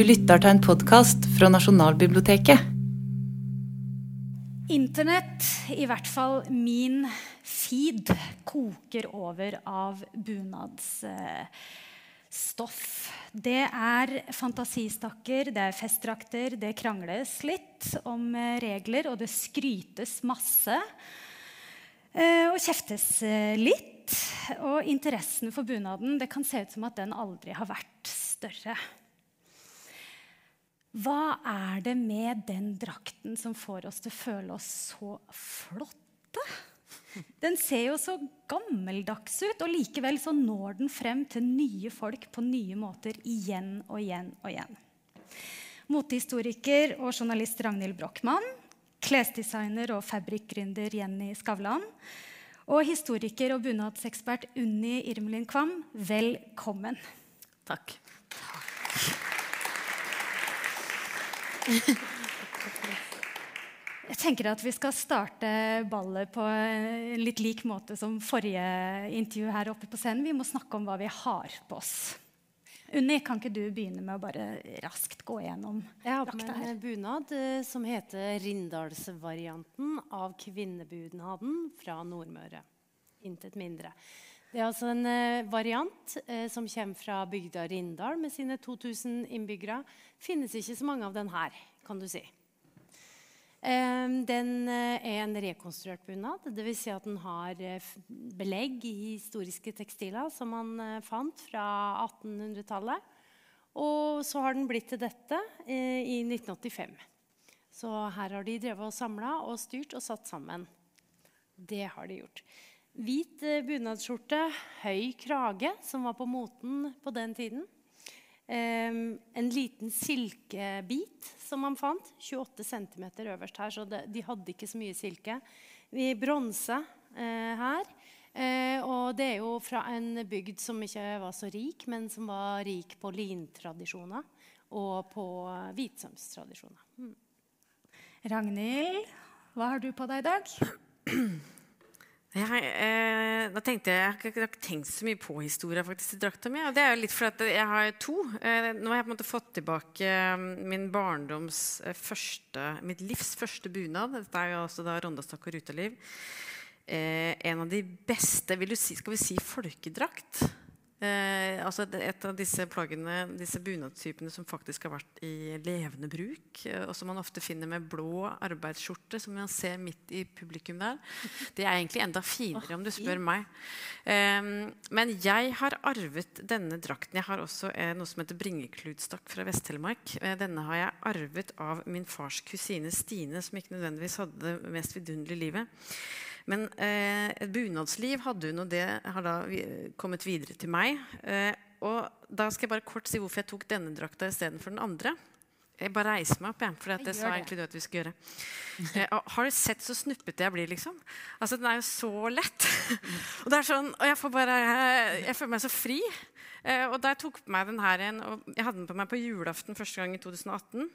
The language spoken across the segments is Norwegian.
Du lytter til en podkast fra Nasjonalbiblioteket. Internett, i hvert fall min feed, koker over av bunadsstoff. Det er fantasistakker, det er festdrakter, det krangles litt om eh, regler, og det skrytes masse. Eh, og kjeftes eh, litt. Og interessen for bunaden det kan se ut som at den aldri har vært større. Hva er det med den drakten som får oss til å føle oss så flotte? Den ser jo så gammeldags ut, og likevel så når den frem til nye folk på nye måter igjen og igjen og igjen. Motehistoriker og journalist Ragnhild Brochmann, klesdesigner og fabrikkgründer Jenny Skavlan og historiker og bunadsekspert Unni Irmelin Kvam, velkommen. Takk. Jeg tenker at Vi skal starte ballet på en litt lik måte som forrige intervju her oppe på scenen. Vi må snakke om hva vi har på oss. Unni, kan ikke du begynne med å bare raskt gå gjennom Jeg har på meg en bunad eh, som heter Rindalsvarianten av kvinnebunaden fra Nordmøre. Intet mindre. Det er altså en eh, variant eh, som kommer fra bygda Rindal med sine 2000 innbyggere. Finnes ikke så mange av den her, kan du si. Eh, den eh, er en rekonstruert bunad. Dvs. Si at den har eh, belegg i historiske tekstiler som man eh, fant fra 1800-tallet. Og så har den blitt til dette i 1985. Så her har de drevet og samla og styrt og satt sammen. Det har de gjort. Hvit bunadsskjorte, høy krage, som var på moten på den tiden. En liten silkebit som man fant. 28 cm øverst her, så det, de hadde ikke så mye silke. Vi Bronse eh, her. Eh, og det er jo fra en bygd som ikke var så rik, men som var rik på lintradisjoner og på hvitsømstradisjoner. Mm. Ragnhild, hva har du på deg i dag? Jeg, eh, da tenkte jeg, jeg har ikke, tenkt så mye på historia faktisk, til drakta mi. Og det er jo litt fordi jeg har to. Eh, nå har jeg på en måte fått tilbake eh, min barndoms eh, første, mitt livs første bunad. Dette er jo også da Rondastakk og Rutaliv. Eh, en av de beste vil du si, Skal vi si folkedrakt? Eh, altså et, et av disse plaggene, disse bunadstypene som faktisk har vært i levende bruk, eh, og som man ofte finner med blå arbeidsskjorte, som man ser midt i publikum der. Det er egentlig enda finere, om du spør meg. Eh, men jeg har arvet denne drakten. Jeg har også eh, noe som heter bringekludsstakk fra Vest-Telemark. Eh, denne har jeg arvet av min fars kusine Stine, som ikke nødvendigvis hadde det mest vidunderlige livet. Men eh, et bunadsliv hadde hun, og det har da kommet videre til meg. Eh, og da skal jeg bare kort si hvorfor jeg tok denne drakta istedenfor den andre. Jeg bare reiser meg opp, jeg, for det Gjør sa det. egentlig du at vi skulle gjøre. Eh, har du sett så snuppete jeg blir, liksom? Altså, Den er jo så lett. og det er sånn, og jeg, får bare, jeg føler meg så fri. Eh, og da jeg tok på meg den her igjen, og jeg hadde den på meg på julaften første gang i 2018,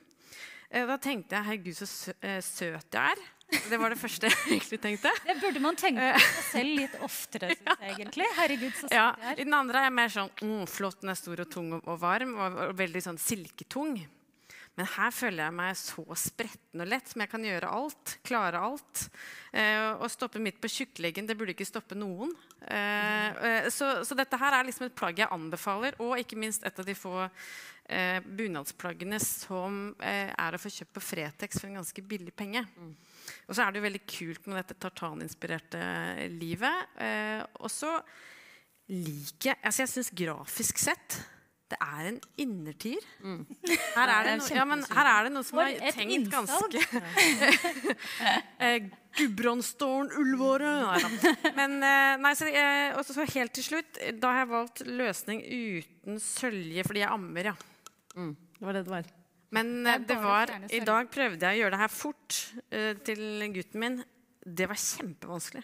eh, da tenkte jeg herregud, så eh, søt jeg er. Det var det første jeg egentlig tenkte. Det burde man tenke på seg selv litt oftere, synes jeg egentlig. Herregud, så søt Ja, jeg er. I den andre er jeg mer sånn mm, flott, den er stor og tung og, og varm. Og, og veldig sånn silketung. Men her føler jeg meg så spretten og lett, som jeg kan gjøre alt. Klare alt. Eh, og stoppe midt på tjukkleggen, det burde ikke stoppe noen. Eh, eh, så, så dette her er liksom et plagg jeg anbefaler, og ikke minst et av de få eh, bunadsplaggene som eh, er å få kjøpt på Fretex for en ganske billig penge. Og så er det jo veldig kult med dette tartaninspirerte livet. Eh, og så liker jeg altså Jeg syns grafisk sett det er en innertier. Her, er det no, ja, men her er det noe som er tenkt innsalg. ganske eh, Gudbrandsdålen, Ullvåret Men eh, nei, så, eh, så helt til slutt, da har jeg valgt løsning uten sølje fordi jeg ammer, ja. Det var det det var. Men Det er eh, det var, i dag prøvde jeg å gjøre det her fort eh, til gutten min. Det var kjempevanskelig.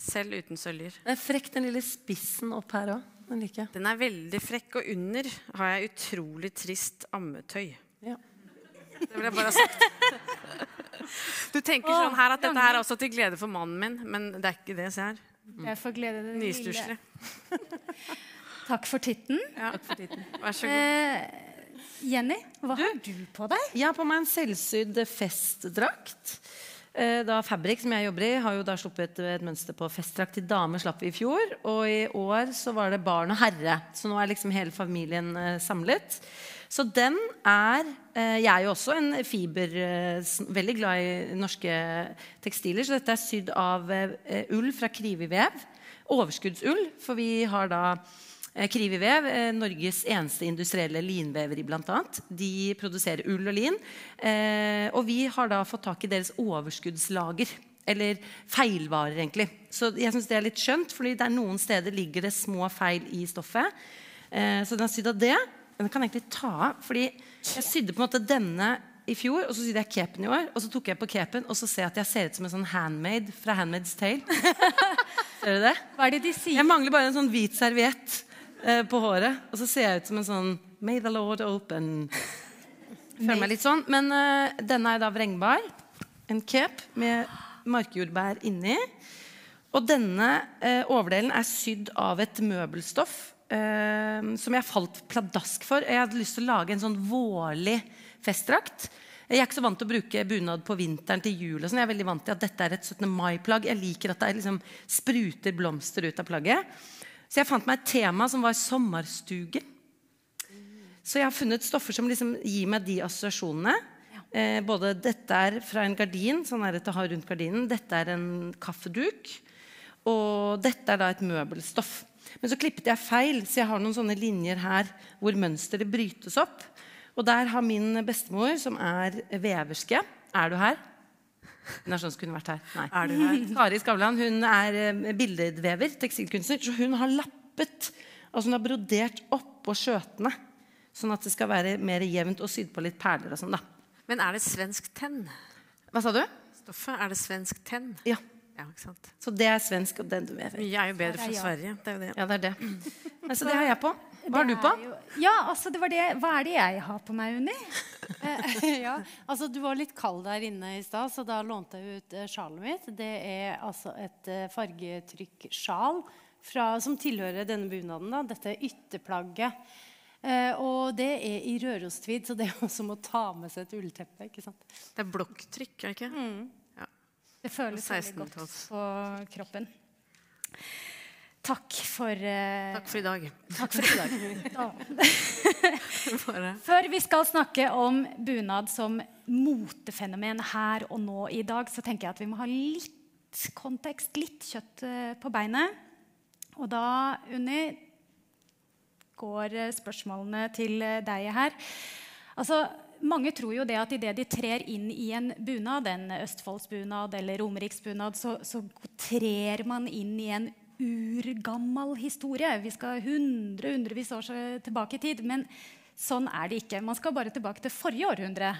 Selv uten søljer. Det er frekk, den lille spissen opp her òg. Den liker jeg. Den er veldig frekk, og under har jeg utrolig trist ammetøy. Ja. Det vil jeg bare ha sagt. Du tenker sånn her at dette her er også til glede for mannen min, men det er ikke det. Se her. Jeg får glede det. Nystusslig. Takk for titten. Ja. Takk for titten. Vær så god. Eh, Jenny, hva har du på deg? Jeg har på meg en selvsydd festdrakt. Eh, Da Fabrik, som jeg jobber i, har jo da sluppet et mønster på festdrakt til damer. slapp vi i fjor, Og i år så var det barn og herre. Så nå er liksom hele familien eh, samlet. Så den er eh, Jeg er jo også en fiber Veldig glad i norske tekstiler. Så dette er sydd av ull fra krivevev. Overskuddsull, for vi har da Krivivev, eh, Norges eneste industrielle linveveri bl.a. De produserer ull og lin. Eh, og vi har da fått tak i deres overskuddslager. Eller feilvarer, egentlig. Så jeg synes det er litt skjønt, fordi det er noen steder ligger det små feil i stoffet. Eh, så den er sydd av det. Den kan jeg egentlig ta av, fordi jeg sydde på en måte denne i fjor, og så sydde jeg capen i år. Og så tok jeg på capen, og så ser jeg at jeg ser ut som en sånn handmade fra Handmaid's Tale. ser du det? Hva er det de sier? Jeg mangler bare en sånn hvit serviett eh, på håret. Og så ser jeg ut som en sånn May the Lord open. Føler meg litt sånn. Men eh, denne er da vrengbar. En cape med markjordbær inni. Og denne eh, overdelen er sydd av et møbelstoff eh, som jeg falt pladask for. Jeg hadde lyst til å lage en sånn vårlig festdrakt. Jeg er ikke så vant til å bruke bunad på vinteren til jul. og sånn. Jeg er veldig vant til at dette er et 17. mai-plagg. Jeg liker at det er liksom spruter blomster ut av plagget. Så jeg fant meg et tema som var sommerstuge. Så jeg har funnet stoffer som liksom gir meg de assosiasjonene. Eh, både dette er fra en gardin, sånn er det til å ha rundt gardinen. Dette er en kaffeduk. Og dette er da et møbelstoff. Men så klippet jeg feil, så jeg har noen sånne linjer her hvor mønsteret brytes opp. Og der har min bestemor, som er veverske Er du her? Hun er sånn som kunne vært her. Nei. Er du her? Kari Skavlan hun er eh, billedvever, tekstilkunstner. Så hun har lappet, altså hun har brodert oppå skjøtene. Sånn at det skal være mer jevnt og sydd på litt perler og sånn. da. Men er det svensk tenn? Hva sa du? Stoffet, er det svensk tenn? Ja. Ja, ikke sant? Så det er svensk, og den du vever. Mye er jo bedre fra. Sverige. Det er jo det. Ja, det er det. Så altså, det har jeg på. Hva har du på? jo- Ja, altså, det var det. Hva er det jeg har på meg, Unni? ja, altså Du var litt kald der inne i stad, så da lånte jeg ut eh, sjalet mitt. Det er altså et fargetrykksjal fargetrykkssjal som tilhører denne bunaden. da. Dette er ytterplagget. Eh, og det er i rørostvid, så det er jo som å ta med seg et ullteppe. ikke sant? Det er blokktrykk, er det ikke? Ja. Det føles veldig godt på kroppen. Takk for, uh, Takk for i dag. takk for i dag. Før vi skal snakke om bunad som motefenomen her og nå i dag, så tenker jeg at vi må ha litt kontekst, litt kjøtt eh, på beinet. Og da, Unni, går eh, spørsmålene til deg her. Altså, mange tror jo det at idet de trer inn i en bunad, en østfoldsbunad eller romeriksbunad, så, så trer man inn i en urgammel historie. Vi skal hundre, hundrevis år tilbake i tid. Men sånn er det ikke. Man skal bare tilbake til forrige århundre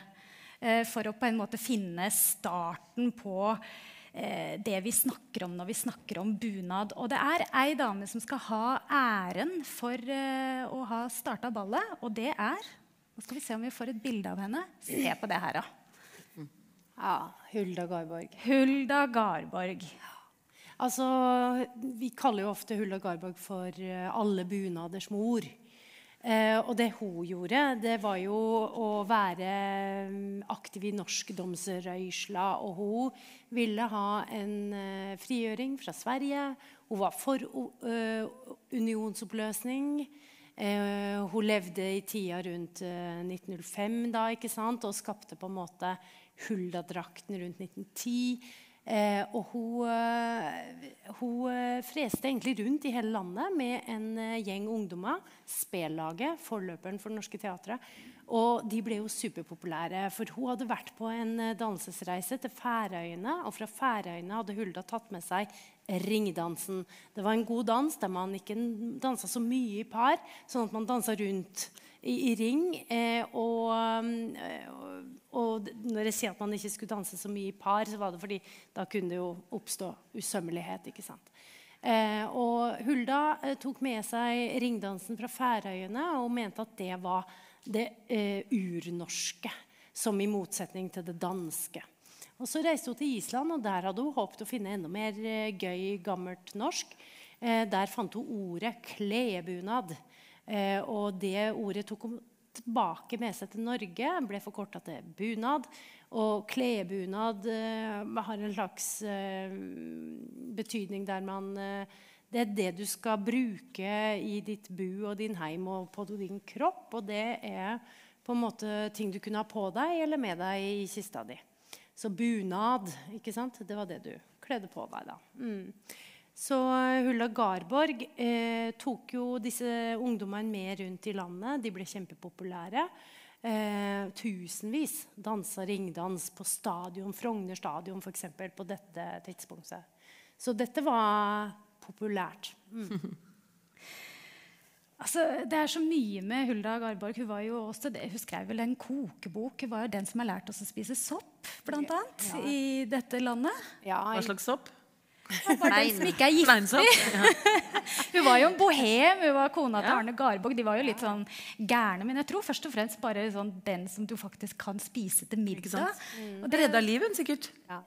eh, for å på en måte finne starten på eh, det vi snakker om når vi snakker om bunad. Og det er ei dame som skal ha æren for eh, å ha starta ballet, og det er Nå skal vi se om vi får et bilde av henne. Se på det her, da. Ja, Hulda Garborg. Hulda Garborg. Altså, Vi kaller jo ofte Hulda Garborg for eh, alle bunaders mor. Eh, og det hun gjorde, det var jo å være mm, aktiv i norskdomsrørsla. Og hun ville ha en eh, frigjøring fra Sverige. Hun var for eh, unionsoppløsning. Eh, hun levde i tida rundt eh, 1905 da, ikke sant? og skapte på en måte Hulda-drakten rundt 1910. Eh, og hun, eh, hun eh, freste egentlig rundt i hele landet med en eh, gjeng ungdommer. Spellaget, forløperen for Det Norske Teatret. Og de ble jo superpopulære, for hun hadde vært på en dansesreise til Færøyene. Og fra Færøyene hadde Hulda tatt med seg ringdansen. Det var en god dans der man ikke dansa så mye i par, sånn at man dansa rundt i, i ring. Eh, eh, og, og når jeg sier at man ikke skulle danse så mye i par, så var det fordi da kunne det jo oppstå usømmelighet. ikke sant? Eh, og Hulda eh, tok med seg ringdansen fra Færøyene og mente at det var det eh, urnorske, som i motsetning til det danske. Og Så reiste hun til Island, og der hadde hun håpet å finne enda mer eh, gøy, gammelt norsk. Eh, der fant hun ordet klebunad. Eh, og det ordet tok hun tilbake med seg til Norge. Ble forkorta til bunad. Og klebunad eh, har en slags eh, betydning der man Det er det du skal bruke i ditt bu og din heim og på din kropp. Og det er på en måte ting du kunne ha på deg eller med deg i kista di. Så bunad, ikke sant? Det var det du kledde på deg da. Mm. Så Hulda Garborg eh, tok jo disse ungdommene med rundt i landet. De ble kjempepopulære. Eh, tusenvis dansa ringdans på stadion, Frogner stadion eksempel, på dette tidspunktet. Så dette var populært. Mm. Altså, det er så mye med Hulda Garborg. Hun, var jo også hun skrev vel en kokebok. Hun var jo den som har lært oss å spise sopp, annet, ja. i dette landet. Ja, Hva slags sopp? Bare den som ikke er giftig. hun var jo en bohem. Hun var kona til Arne Garborg. De var jo litt sånn gærne. Men jeg tror først og fremst bare sånn den som du faktisk kan spise til middag. Mm. Og det redda livet, sikkert. Ja.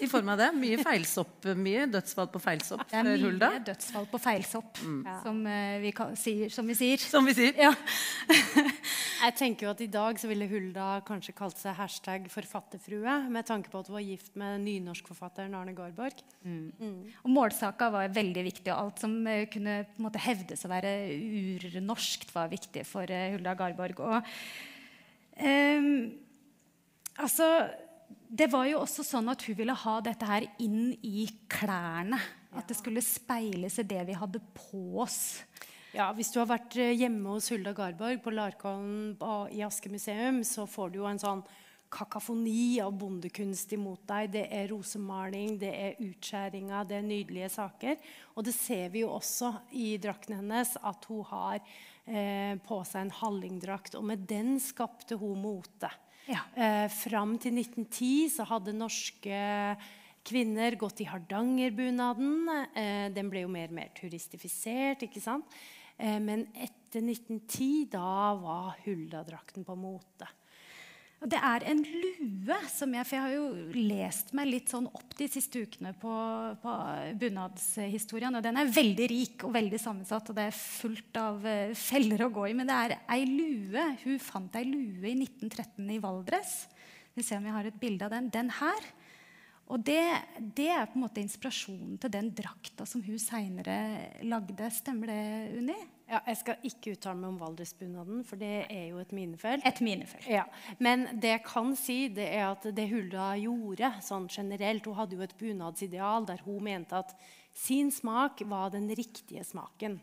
I form av det. Mye feilsopp. Mye dødsfall på feilsopp. Det er mye Hulda. dødsfall på feilsopp, mm. som, uh, vi kan, sier, som, vi sier. Som vi sier. Ja. jeg tenker jo at i dag så ville Hulda kanskje kalt seg hashtag forfatterfrue, med tanke på at hun var gift med nynorskforfatteren Arne Garborg. Mm. Mm. Og målsaka var veldig viktig. og Alt som uh, kunne måte hevdes å være urnorskt, var viktig for uh, Hulda Garborg. Og, um, altså, det var jo også sånn at hun ville ha dette her inn i klærne. At det skulle speile seg det vi hadde på oss. Ja, Hvis du har vært eh, hjemme hos Hulda Garborg på Larkollen i Aske museum, så får du jo en sånn kakafoni av bondekunst imot deg. Det er rosemaling, det er utskjæringer, det er nydelige saker. Og det ser vi jo også i drakten hennes, at hun har eh, på seg en hallingdrakt. Og med den skapte hun mote. Ja. Eh, fram til 1910 så hadde norske kvinner gått i hardangerbunaden. Eh, den ble jo mer og mer turistifisert. ikke sant? Eh, men etter 1910 da var Hulda-drakten på mote. Det er en lue som jeg For jeg har jo lest meg litt sånn opp de siste ukene på, på bunadshistorien. Og den er veldig rik og veldig sammensatt, og det er fullt av uh, feller å gå i. Men det er ei lue. Hun fant ei lue i 1913 i Valdres. Vi ser om jeg har et bilde av den. Den her. Og det, det, er på en måte inspirasjonen til den drakta som hun seinere lagde. Stemmer det, Unni? Ja, jeg skal ikke uttale meg om valdresbunaden, for det er jo et minefelt. Et minefelt. Ja. Men det jeg kan si, det er at det Hulda gjorde sånn generelt Hun hadde jo et bunadsideal der hun mente at sin smak var den riktige smaken.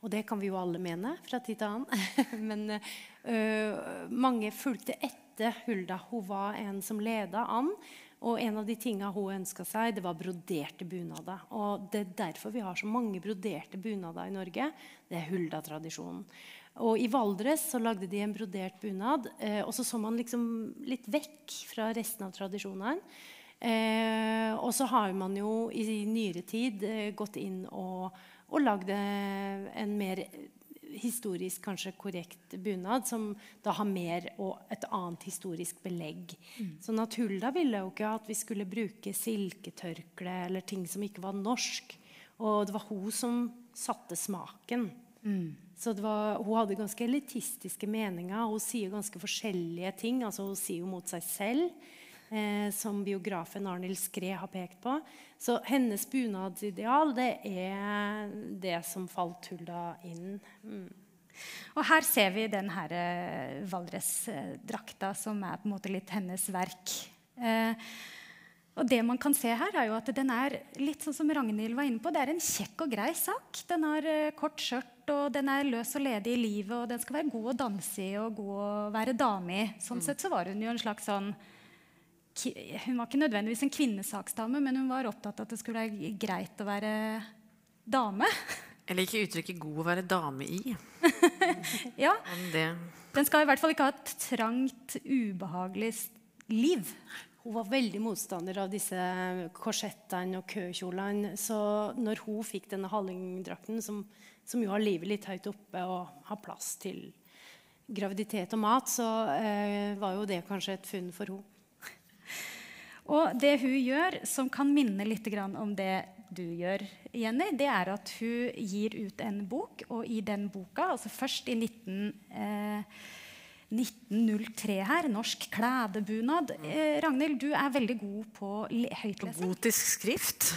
Og det kan vi jo alle mene fra tid til annen. Men øh, mange fulgte etter Hulda. Hun var en som leda an. Og en av de tinga hun ønska seg, det var broderte bunader. Og det er derfor vi har så mange broderte bunader i Norge. Det er Hulda-tradisjonen. Og I Valdres så lagde de en brodert bunad, eh, og så så man liksom litt vekk fra resten av tradisjonene. Eh, og så har man jo i nyere tid eh, gått inn og, og lagd en mer historisk kanskje korrekt bunad, som da har mer og et annet historisk belegg. Mm. Sånn at Hulda ville jo ikke at vi skulle bruke silketørkle eller ting som ikke var norsk. Og det var hun som satte smaken. Mm. Så var, Hun hadde ganske elitistiske meninger. Hun sier ganske forskjellige ting. altså Hun sier jo mot seg selv eh, som biografen Arnhild Skred har pekt på. Så hennes bunadsideal det er det som falt Hulda inn. Mm. Og her ser vi den her eh, Valdres-drakta, som er på en måte litt hennes verk. Eh, og det man kan se her er jo at Den er litt sånn som Ragnhild var inne på, det er en kjekk og grei sak. Den har eh, kort skjørt, og den er løs og ledig i livet. og Den skal være god å danse i og god å være dame i. Sånn mm. sett så var hun jo en slags sånn hun var ikke nødvendigvis en kvinnesaksdame, men hun var opptatt av at det skulle være greit å være dame. Jeg liker uttrykket 'god å være dame i'. ja. Den skal i hvert fall ikke ha et trangt, ubehagelig liv. Hun var veldig motstander av disse korsettene og køkjolene. Så når hun fikk denne hallingdrakten, som, som, jo har livet litt høyt oppe og har plass til graviditet og mat, så eh, var jo det kanskje et funn for henne. Og det hun gjør, som kan minne litt om det du gjør, Jenny, det er at hun gir ut en bok. Og i den boka, altså først i 19, eh, 1903 her. Norsk klædebunad. Eh, Ragnhild, du er veldig god på le høytlesing. Gotisk skrift.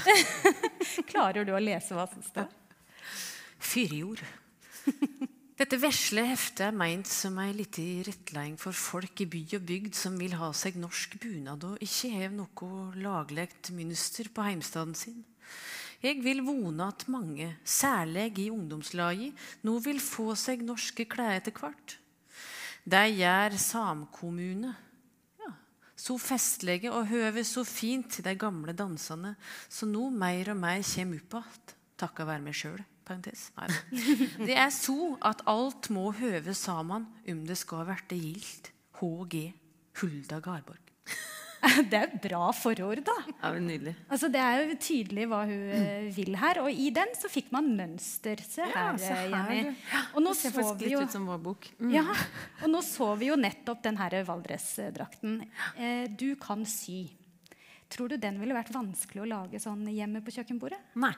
Klarer du å lese hva som står? Fyrjord. Dette vesle heftet er meint som ei lita rettleiing for folk i by og bygd som vil ha seg norsk bunad og ikke hev noe laglegt mønster på heimstaden sin. Jeg vil vone at mange, særlig i ungdomslaget, nå vil få seg norske klær etter hvert. De gjør samkommune. Ja, så festlige og høver så fint til de gamle dansene, som nå mer og mer kommer opp igjen, takket være meg sjøl. Parentes. Nei. Det er så at alt må høve sammen om det skal verte gildt. HG Hulda Garborg. Det er bra forord, da. Ja, men Nydelig. Altså, det er jo tydelig hva hun mm. vil her. Og i den så fikk man mønster. Se her, se her, Jenny. Og nå Det ser så faktisk vi litt jo ut som vår bok. Ja, og nå så vi jo nettopp den her Valdres-drakten. Eh, du kan sy. Tror du den ville vært vanskelig å lage sånn hjemme på kjøkkenbordet? Nei.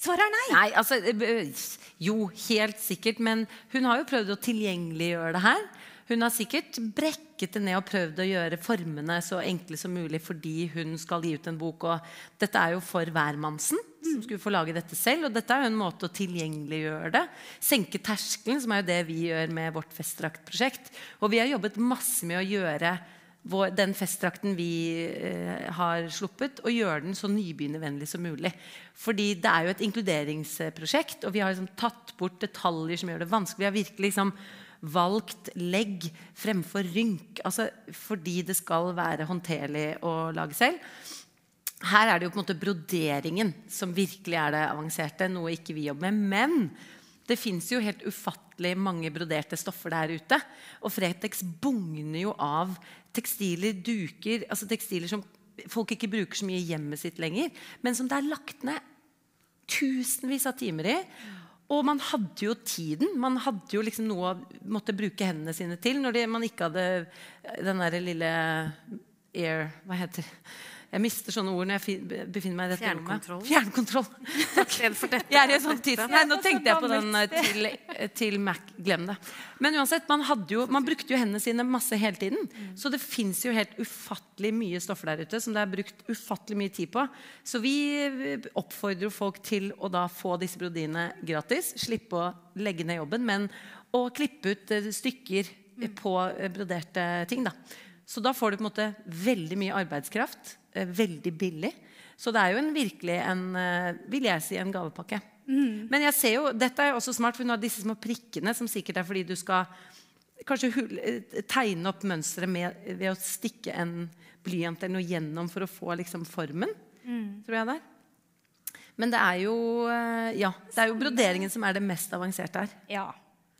Svaret er nei! Nei, altså eh, Jo, helt sikkert. Men hun har jo prøvd å tilgjengeliggjøre det her. Hun har sikkert brekket det ned og prøvd å gjøre formene så enkle som mulig fordi hun skal gi ut en bok. Og dette er jo for hvermannsen, som skulle få lage dette selv. Og dette er jo en måte å tilgjengeliggjøre det. Senke terskelen, som er jo det vi gjør med vårt festdraktprosjekt. Og vi har jobbet masse med å gjøre vår, den festdrakten vi eh, har sluppet, og gjøre den så nybegynnervennlig som mulig. Fordi det er jo et inkluderingsprosjekt, og vi har liksom tatt bort detaljer som gjør det vanskelig. Vi har virkelig liksom valgt legg fremfor rynk, altså fordi det skal være håndterlig å lage selv. Her er det jo på en måte broderingen som virkelig er det avanserte, noe ikke vi jobber med. Men det fins jo helt ufattelig mange broderte stoffer der ute. Og Fretex bugner jo av tekstiler, duker, altså tekstiler som folk ikke bruker så mye i hjemmet sitt lenger, men som det er lagt ned tusenvis av timer i. Og man hadde jo tiden. Man hadde jo liksom noe å måtte bruke hendene sine til når de, man ikke hadde den der lille air Hva heter det? Jeg mister sånne ord når jeg befinner meg i dette rommet. Fjernkontroll. Fjernkontroll. Takk for dette. Jeg er i sånn tids... Nei, nå tenkte jeg på den eh, til, til Mac. Glem det. Men uansett, man, jo, man brukte jo hendene sine masse hele tiden. Så det fins jo helt ufattelig mye stoffer der ute som det er brukt ufattelig mye tid på. Så vi eh, oppfordrer jo folk til å da få disse brodiene gratis. Slippe å legge ned jobben, men å klippe ut eh, stykker eh, på eh, broderte ting. da. Så da får du på en måte veldig mye arbeidskraft. eh, Veldig billig. Så det er jo en, virkelig en, eh, vil jeg si, en gavepakke. Men jeg ser jo, dette er jo også smart, for hun har disse små prikkene, som sikkert er fordi du skal kanskje eh, tegne opp mønsteret ved å stikke en blyant eller noe gjennom for å få liksom formen. Tror jeg det er. Men det er jo ja, det er jo broderingen som er det mest avanserte her. Ja.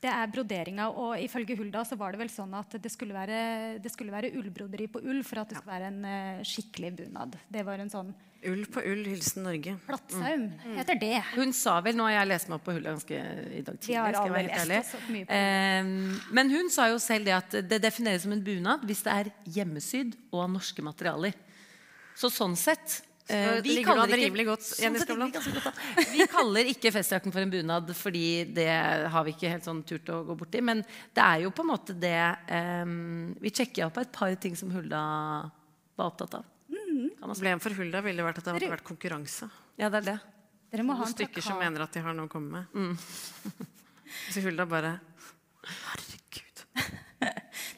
Det er broderinga, og ifølge Hulda så var det vel sånn at det skulle være, det skulle være ullbroderi på ull for at det skulle være en uh, skikkelig bunad. Det var en sånn Ull på ull, hilsen Norge. plattsaum, heter det. Hun sa vel Nå har jeg lest meg opp på hullet ganske i dag tidlig. Skal jeg være helt ærlig. mye på Eh, men hun sa jo selv det at det defineres som en bunad hvis det er hjemmesydd og av norske materialer. Så sånn sett eh, vi, ligger du an rimelig godt, Sånn Jenny Skavlan. vi godt. Vi kaller ikke festdrakten for en bunad, fordi det har vi ikke helt sånn turt å gå borti. Men det er jo på en måte det eh, Vi sjekker opp et par ting som Hulda var opptatt av. Problemet for Hulda ville vært at det hadde vært konkurranse. Ja, det er det. Dere må ha en stykker som mener at de har noe å komme med. Så Hulda bare Herregud.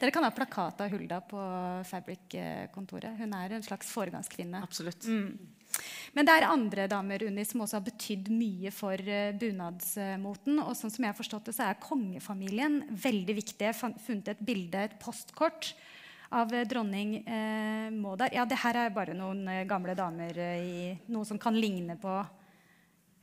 Dere kan ha plakat av Hulda på Fabric-kontoret. Hun er en slags foregangskvinne. Absolutt. Men det er andre damer Unni, som også har betydd mye for eh, bunadsmoten. Og sånn som jeg har forstått det, så er kongefamilien veldig viktig. Jeg har funnet et bilde, et postkort, av eh, dronning eh, Maud der. Ja, det her er bare noen eh, gamle damer i noe som kan ligne på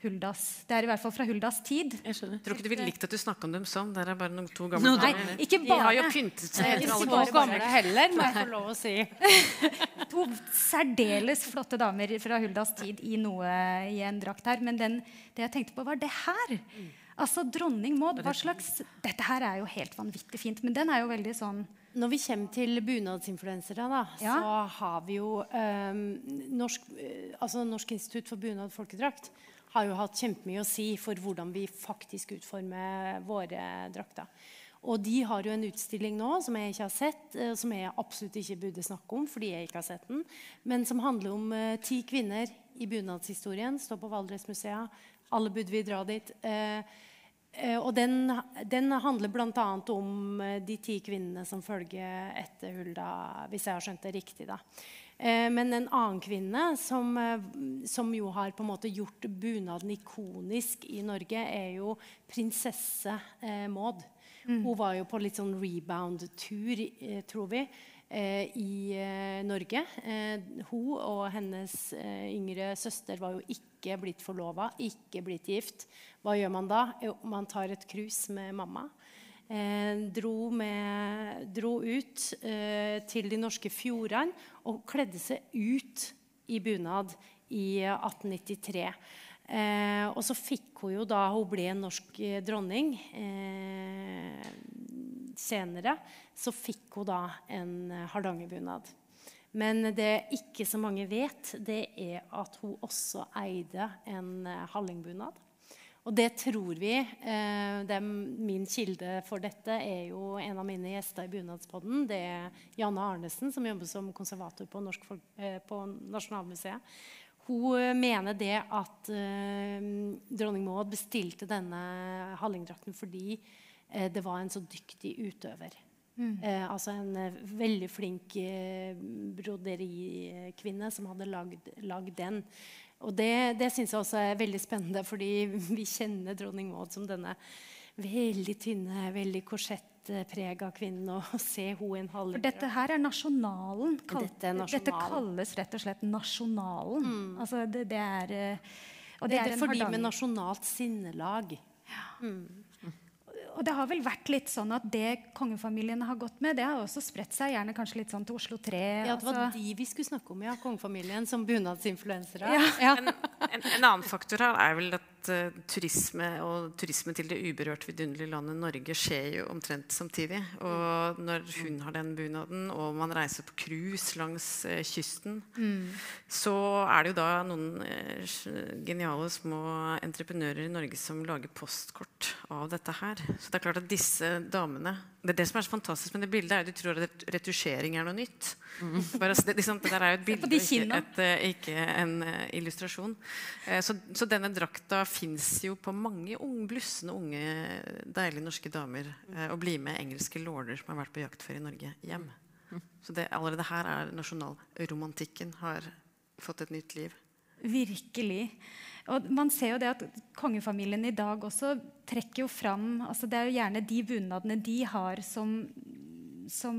Huldas. Det er i hvert fall fra Huldas tid. Jeg skjønner. Jeg tror ikke du ville likt at du snakka om dem sånn. Der er bare noen to gamle No, Nei, damer. ikke De har jo pyntet seg etter Ikke alle så kostene. gamle heller, må jeg få lov å si. To særdeles flotte damer fra Huldas tid i, noe, i en drakt her. Men den, det jeg tenkte på, var det her. Altså, Dronning Maud, hva slags Dette her er jo helt vanvittig fint, men den er jo veldig sånn Når vi kommer til bunadsinfluensere, da, Ja. så har vi jo ehm, Norsk, eh, altså Norsk institutt for bunad folkedrakt har jo hatt kjempemye å si for hvordan vi faktisk utformer våre drakter. Og de har jo en utstilling nå som jeg ikke har sett, eh, som jeg absolutt ikke burde snakke om, fordi jeg ikke har sett den, men som handler om eh, ti kvinner i bunadshistorien. Står på Valdresmuseet. Alle burde vi dra dit. Eh, eh, og den, den handler bl.a. om eh, de ti kvinnene som følger etter Hulda, hvis jeg har skjønt det riktig. da. Eh, Men en annen kvinne som, eh, som jo har på en måte gjort bunaden ikonisk i Norge, er jo prinsesse Maud. Mm. Hun var jo på litt sånn rebound-tur, eh, tror vi, eh, i eh, Norge. Eh, hun og hennes eh, yngre søster var jo ikke blitt forlova, ikke blitt gift. Hva gjør man da? Jo, man tar et cruise med mamma. Eh, dro, med, dro ut eh, til de norske fjordene og kledde seg ut i bunad i 1893. Eh, og så fikk hun jo da hun ble norsk eh, dronning eh, senere, så fikk hun da en hardangerbunad. Men det ikke så mange vet, det er at hun også eide en eh, hallingbunad. Og det tror vi. Eh, det min kilde for dette er jo en av mine gjester i Bunadspodden. Det er Janne Arnesen, som jobber som konservator på, Norsk eh, på Nasjonalmuseet. Hun eh, mener det at dronning Maud bestilte denne hallingdrakten fordi det var en så dyktig utøver. Eh, altså en eh, veldig flink eh, broderikvinne som hadde lagd, lagd den. Og det, det syns jeg også er veldig spennende, fordi vi kjenner dronning Maud som denne veldig tynne, veldig korsettprega kvinnen. Og se hun en For dette her er nasjonalen. Kall- Dette er nasjonalen. dette kalles rett og slett nasjonalen. Altså det, det er eh, og Det er er fordi med nasjonalt sinnelag. Og det har vel vært litt sånn at det kongefamilien har gått med, det har også spredt seg gjerne kanskje litt sånn til Oslo 3. Ja, det var altså. de vi skulle snakke om, ja. Kongefamilien som bunadsinfluensere. Ja. En, en, en annen faktor her er vel at eh, turisme og turisme til det uberørt vidunderlige landet Norge skjer jo omtrent samtidig. Og når hun har den bunaden, og man reiser på cruise langs uh, kysten, så er det jo da noen uh, geniale små entreprenører i Norge som lager postkort av dette her. Så det er klart at disse damene Det er det som er så fantastisk med det bildet, er at du tror at retusjering er noe nytt. Bare, altså, det, liksom, det der er jo et bilde, ikke, et, ikke en illustrasjon. Så, så denne drakta fins jo på mange unge, blussende unge, deilige norske damer. Eh, å bli med engelske lorder som har vært på jakt før i Norge, hjem. Så det, allerede her er nasjonalromantikken har fått et nytt liv. Virkelig. Og man ser jo det at Kongefamilien i dag også trekker jo fram altså Det er jo gjerne de bunadene de har, som, som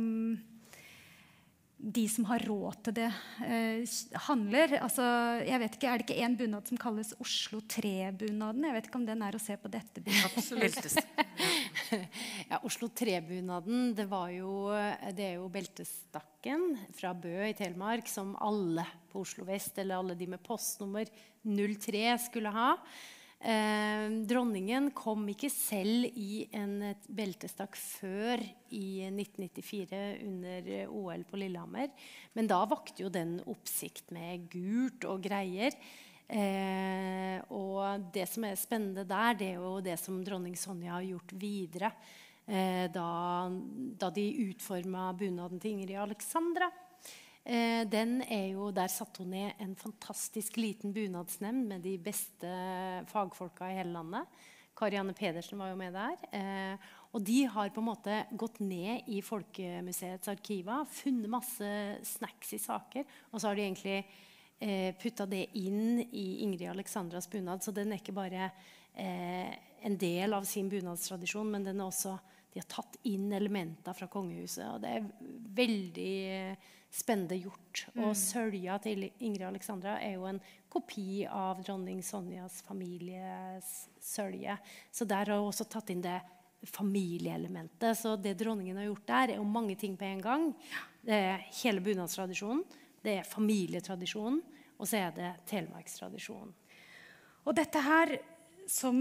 de som har råd til det, eh, handler. Altså, jeg vet ikke, Er det ikke en bunad som kalles Oslo 3-bunaden? Jeg vet ikke om den er å se på dette bildet. Ja, Oslo 3-bunaden, det, det er jo beltestakken fra Bø i Telemark som alle på Oslo vest, eller alle de med postnummer 03, skulle ha. Eh, dronningen kom ikke selv i en beltestakk før i 1994 under OL på Lillehammer. Men da vakte jo den oppsikt med gult og greier. Eh, og det som er spennende der, det er jo det som dronning Sonja har gjort videre. Eh, da, da de utforma bunaden til Ingrid Alexandra. Eh, den er jo, der satte hun ned en fantastisk liten bunadsnemnd med de beste fagfolka i hele landet. Karianne Pedersen var jo med der. Eh, og de har på en måte gått ned i Folkemuseets arkiver, funnet masse snacks i saker, og så har de egentlig eh, putta det inn i Ingrid Alexandras bunad. Så den er ikke bare en del av sin bunadstradisjon, men den er også, de har tatt inn elementer fra kongehuset. Og det er veldig eh, spennende gjort. Og sølja til Ingrid Alexandra er jo en kopi av dronning Sonjas families sølje. Så der har hun også tatt inn det familieelementet. Så det dronningen har gjort der, er jo mange ting på en gang. Det er hele bunadstradisjonen, det er familietradisjonen, og så er det telemarkstradisjonen. Og dette her, som,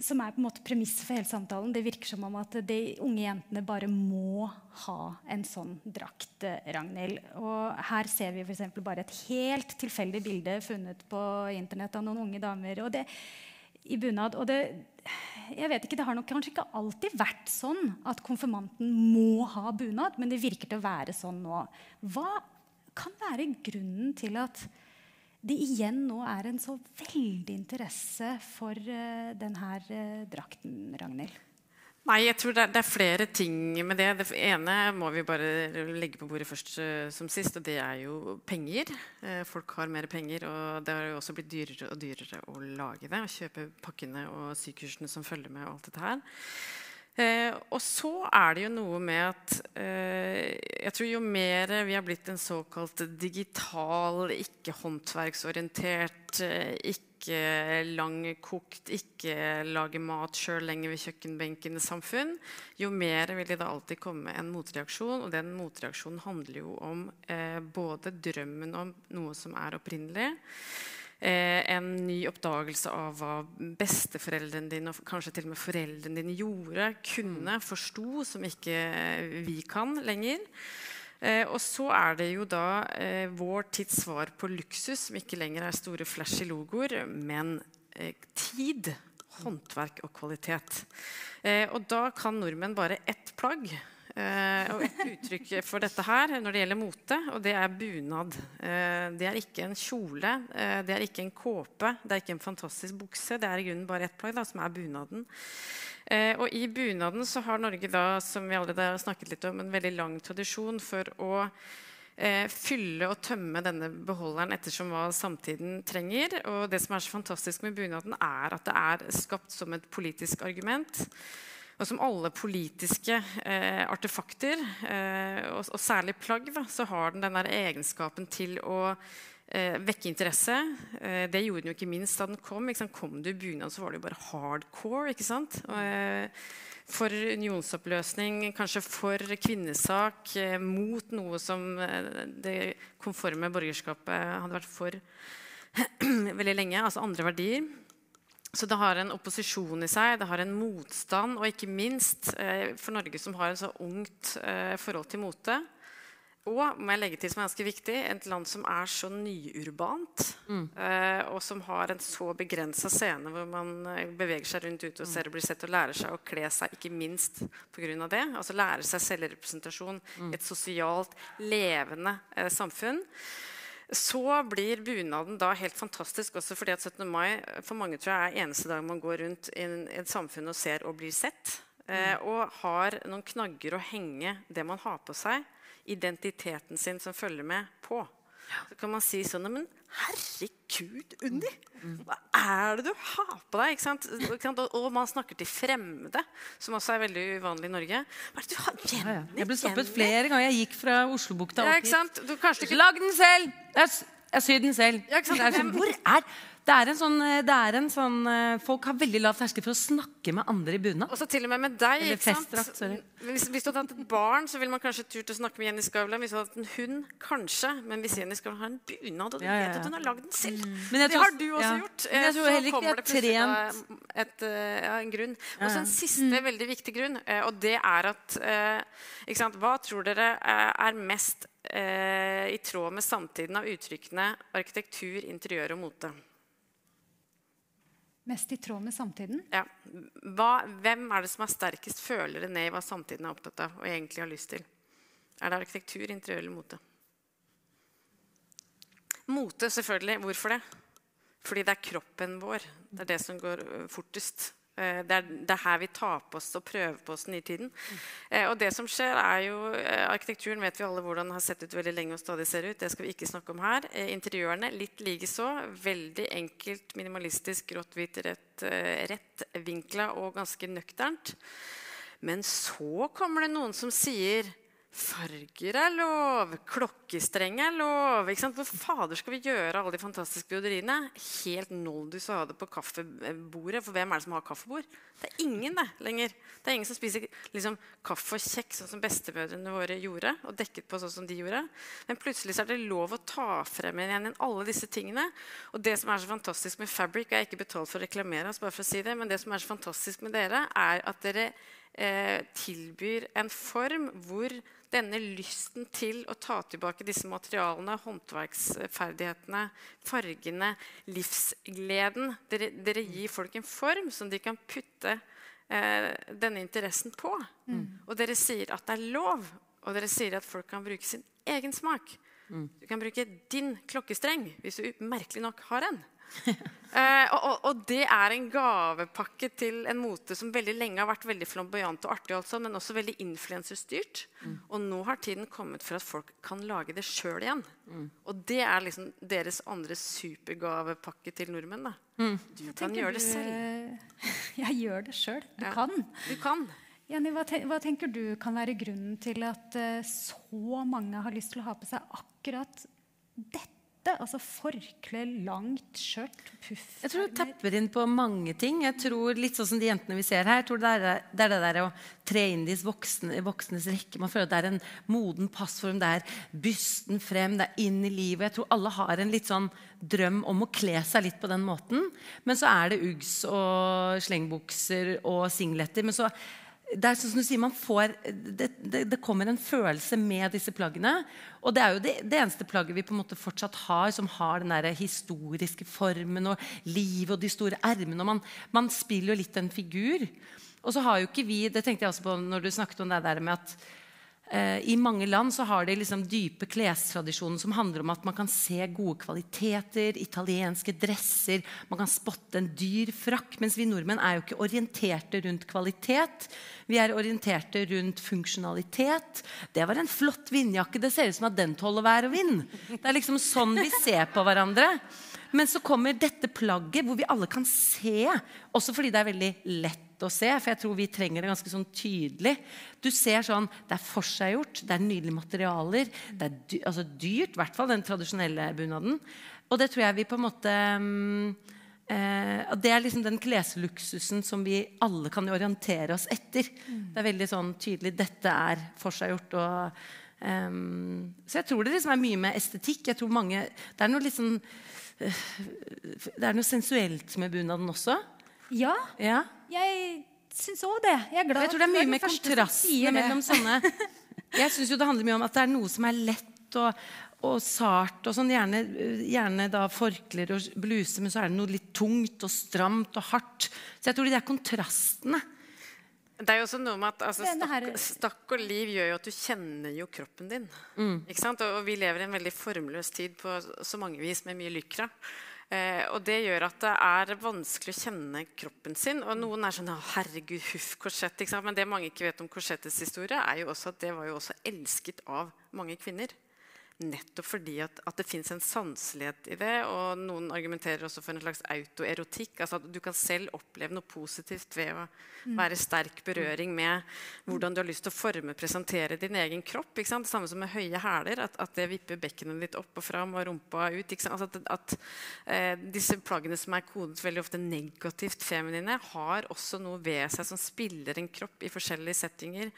som er på en måte premisset for hele samtalen, det virker som om at de unge jentene bare må ha en sånn drakt, eh, Ragnhild. Og her ser vi f.eks. bare et helt tilfeldig bilde funnet på internett av noen unge damer og det, i bunad. Og det, jeg vet ikke, Det har nok kanskje ikke alltid vært sånn at konfirmanten må ha bunad, men det virker til å være sånn nå. Hva kan være grunnen til at det igjen nå er en så veldig interesse for uh, denne uh, drakten, Ragnhild? Nei, jeg tror det er, det er, flere ting med det. Det ene må vi bare legge på bordet først uh, som sist, og det er jo penger. Folk har mer penger, og det har jo også blitt dyrere og dyrere å lage det. Å kjøpe pakkene og sykursene som følger med og alt dette her. Uh, og så er det jo noe med at jeg tror jo mer vi har blitt en såkalt digital, ikke håndverksorientert, ikke ikke langkokt, ikke lage mat sjøl lenger ved kjøkkenbenken samfunn, jo mer vil det da alltid komme en motreaksjon. Og den motreaksjonen handler jo om eh, både drømmen om noe som er opprinnelig, eh, en ny oppdagelse av hva besteforeldrene dine og kanskje til og med foreldrene dine gjorde, kunne, forsto, som ikke vi kan lenger. Eh, og så er det jo da eh, vår tids svar på luksus, som ikke lenger er store flashy logoer, men eh, tid, håndverk og kvalitet. Eh, og da kan nordmenn bare ett plagg. Eh, og et uttrykk for dette her når det gjelder mote, og det er bunad. Eh, det er ikke en kjole, det er ikke en kåpe, det er ikke en fantastisk bukse. Det er i grunnen bare ett plagg, da, som er bunaden. Eh, og I bunaden så har Norge da, som vi allerede har snakket litt om, en veldig lang tradisjon for å eh, fylle og tømme denne beholderen ettersom hva samtiden trenger. Og det som er så fantastisk med bunaden, er at det er skapt som et politisk argument. Og som alle politiske eh, artefakter, eh, og, og, særlig plagg, da, så har den denne egenskapen til å eh, vekke interesse. Eh, det gjorde den jo ikke minst da den kom. Kom du i bunad, så var det jo bare hardcore. ikke sant? Og, eh, for unionsoppløsning, kanskje for kvinnesak, eh, mot noe som det konforme borgerskapet hadde vært for veldig lenge. Altså andre verdier. Så det har en opposisjon i seg, det har en motstand, og ikke minst eh, for Norge som har en så ungt forhold til mote, og må jeg legge til som er ganske viktig, et land som er så nyurbant, mm. eh, og som har en så begrensa scene hvor man eh, beveger seg rundt ute og ser og blir sett og lærer seg å kle seg, ikke minst pga. det. Altså lære seg selvrepresentasjon i mm. et sosialt, levende eh, samfunn. Så blir bunaden da helt fantastisk også fordi at 17. mai for mange tror jeg er eneste dag man går rundt i et samfunn og ser og blir sett. Eh, mm. og har noen knagger å henge det man har på seg identiteten sin som følger med, på. Så kan man si sånn Men herregud, Unni! Hva er det du har på deg? Ikke sant? Og, man snakker til fremmede, som også er veldig uvanlig i Norge. Hva er det du har? Jenny, jeg ble stoppet Jenny. flere ganger. Jeg gikk fra Oslobukta opp hit. Lag den selv! Jeg, jeg syr den selv. Ja, Hvor er det er en sånn, eh, er en sånn eh, Folk har veldig lav terskel for å snakke med andre i bunad. Også til og med med deg. ikke sant? Hvis, hvis, du hadde hatt et barn, så ville man kanskje turt å snakke med Jenny Skavlan. Hvis du hadde hatt en hund, kanskje. Men hvis Jenny Skavlan har en bunad, og du ja, ja, ja. vet at hun har lagd den selv mm. Det har du også gjort. Men jeg tror så heller ikke det plutselig et, en grunn. Og så en siste mm. veldig viktig grunn, og det er at Hva tror dere er mest i tråd med samtiden av uttrykkene arkitektur, interiør og mote? Mest i tråd med samtiden? Ja. Hva, hvem er det som er sterkest følere ned i hva samtiden er opptatt av og egentlig har lyst til? Er det arkitektur, interiør eller mote? Mote, selvfølgelig. Hvorfor det? Fordi det er kroppen vår. Det er det som går fortest. Eh, det er, det er, her vi tar på oss og prøver på oss nye tiden. Eh, og det som skjer er jo, eh, Arkitekturen vet vi alle hvordan har sett ut veldig lenge og stadig ser ut. Det skal vi ikke snakke om her. Eh, interiørene litt likeså. Veldig enkelt, minimalistisk, grått-hvitt, rett, eh, rett vinkla og ganske nøkternt. Men så kommer det noen som sier Farger er lov, klokkestreng er lov. ikke Hvor fader skal vi gjøre alle de fantastiske broderiene? Helt noldus å ha det på kaffebordet. For hvem er det som har kaffebord? Det er ingen det lenger. Det er ingen som spiser liksom, kaffe og kjeks sånn som bestemødrene våre gjorde. og dekket på sånn som de gjorde. Men plutselig er det lov å ta frem igjen alle disse tingene. Og det som er så fantastisk med Fabric, og jeg er ikke betalt for å reklamere, oss bare for å si det, men det som er så fantastisk med dere, er at dere eh, tilbyr en form hvor denne lysten til å ta tilbake disse materialene, håndverksferdighetene, fargene, livsgleden Dere, dere gir folk en form som de kan putte eh, denne interessen på. Og dere sier at det er lov, og dere sier at folk kan bruke sin egen smak. Du kan bruke din klokkestreng hvis du merkelig nok har en. Eh, og, og, og det er en gavepakke til en mote som veldig lenge har vært veldig flamboyant og artig, altså, men også veldig influenserstyrt. Og nå har tiden kommet for at folk kan lage det sjøl igjen. Og det er liksom deres andre supergavepakke til nordmenn. da. Du kan gjøre det selv. Jeg gjør det sjøl. Du Ja. kan. Du kan. Jenny, hva, te hva tenker du kan være grunnen til at uh, så mange har lyst til å ha på seg akkurat dette? Altså forkle, langt skjørt, puff Jeg tror det tapper inn på mange ting. Jeg tror Litt sånn som de jentene vi ser her. Jeg tror det er det, er det der å tre inn i voksne, voksnes rekke. Man føler at det er en moden passform. Det er bysten frem, det er inn i livet. Jeg tror alle har en litt sånn drøm om å kle seg litt på den måten. Men så er det Uggs og slengbukser og singleter. Men så det er sånn du sier, man får, det, det, det kommer en følelse med disse plaggene. Og det er jo det, det eneste plagget vi på en måte fortsatt har som har den der historiske formen og livet og de store ermene. og Man, man spiller jo litt en figur. Og så har jo ikke vi Det tenkte jeg også på når du snakket om det der med at i mange land så har de liksom dype klestradisjoner som handler om at man kan se gode kvaliteter, italienske dresser, man kan spotte en dyr frakk. Mens vi nordmenn er jo ikke orienterte rundt kvalitet. Vi er orienterte rundt funksjonalitet. Det var en flott vindjakke. Det ser ut som at den tåler vær og vind. Det er liksom sånn vi ser på hverandre. Men så kommer dette plagget hvor vi alle kan se, også fordi det er veldig lett å se. For jeg tror vi trenger det ganske sånn tydelig. Du ser sånn, Det er forseggjort, det er nydelige materialer. Det er dy altså dyrt, i hvert fall den tradisjonelle bunaden. Og det tror jeg vi på en måte mm, eh, Det er liksom den klesluksusen som vi alle kan orientere oss etter. Det er veldig sånn tydelig. Dette er forseggjort. og ehm, så jeg tror det liksom er mye med estetikk. Jeg tror mange, Det er noe eh, Det er noe sensuelt med bunaden også. Ja, Ja. jeg syns òg det. Jeg er glad jeg tror det er mye med kontrastene mellom sånne Jeg syns jo det handler mye om at det er noe som er lett og, og sart og sånn. Gjerne, gjerne da forklær og bluse, men så er det noe litt tungt og stramt og hardt. Så jeg tror de der kontrastene Det er jo også noe med at altså, stakk, stakk og liv gjør jo at du kjenner jo kroppen din. Ikke sant? Og, og vi lever i en veldig formløs tid på så mange vis med mye lykra. Eh, og det gjør at det er vanskelig å kjenne kroppen sin. Og noen er sånn «Å, 'Herregud, huff, korsett'. Men det mange ikke vet om korsettets historie, er jo også at det var jo også elsket av mange kvinner. Nettopp fordi at, at det fins en sanselighet i det. Og noen argumenterer også for en slags autoerotikk. altså At du kan selv oppleve noe positivt ved å være i sterk berøring med hvordan du har lyst til å forme, presentere din egen kropp. ikke sant? Samme som med høye hæler. At, at det vipper bekkenet ditt opp og fram og rumpa ut. Altså at at eh, disse plaggene som er kodet veldig ofte negativt feminine, har også noe ved seg som spiller en kropp i forskjellige settinger.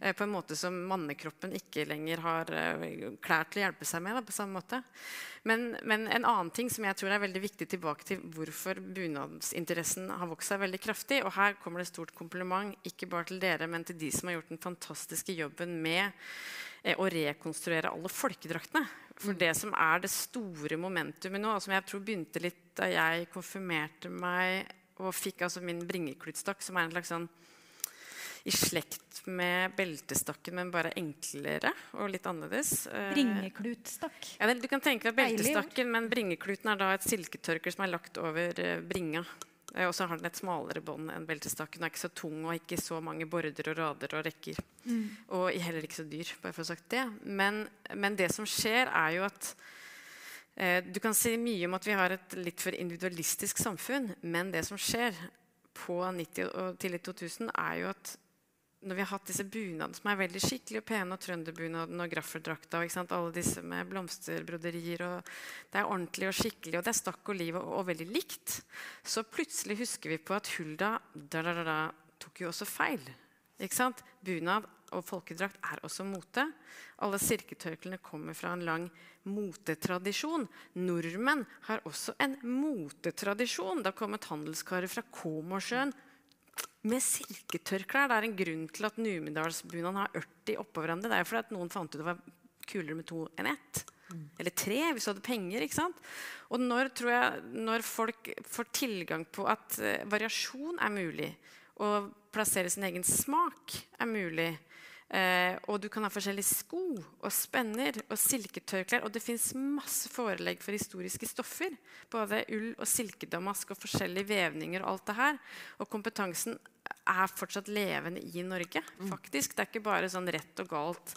Eh, på en måte som mannekroppen ikke lenger har eh, klær til hjelpe seg med. Da, på samme måte. Men, men en annen ting som jeg tror er veldig viktig tilbake til hvorfor bunadsinteressen har vokst seg veldig kraftig. Og her kommer det et stort kompliment, ikke bare til dere, men til de som har gjort den fantastiske jobben med eh, å rekonstruere alle folkedraktene. For det som er det store momentumet nå, og som jeg tror begynte litt da jeg konfirmerte meg og fikk altså min bringekluttstakk, som er en slags sånn i slekt med beltestakken, men bare enklere og litt annerledes. Bringeklutstakk. Ja, du kan tenke deg beltestakken, men bringekluten er da et silketørker som er lagt over eh, bringa. Eh, og så har den et smalere bånd enn beltestakken. Den er ikke så tung og ikke så mange border og rader og rekker. Og heller ikke så dyr, bare for å ha sagt det. Men, men det som skjer, er jo at eh, Du kan si mye om at vi har et litt for individualistisk samfunn, men det som skjer på 90- og tidlig 2000, er jo at når vi har hatt disse bunadene som er veldig skikkelige og pene, og trønderbunaden og graffeldrakta og alle disse med blomsterbroderier og Det er ordentlig og skikkelig, og det er stakk og liv og, og veldig likt. Så plutselig husker vi på at Hulda da, da, da, tok jo også feil. Ikke sant? Bunad og folkedrakt er også mote. Alle silketørklærne kommer fra en lang motetradisjon. Nordmenn har også en motetradisjon. Det har kommet handelskarer fra Komosjøen med silketørklær. Det er en grunn til at numedalsbunaden har 80 oppå hverandre. Det er fordi at noen fant ut det var kulere med to enn ett. Eller tre, hvis du hadde penger. ikke sant? Og når, tror jeg, når folk får tilgang på at eh, variasjon er mulig, og plassere sin egen smak er mulig, eh, og du kan ha forskjellige sko og spenner og silketørklær Og det fins masse forelegg for historiske stoffer. Både ull og silkedamask og forskjellige vevninger og alt det her. Og kompetansen er fortsatt levende i Norge. faktisk. Det er ikke bare sånn rett og galt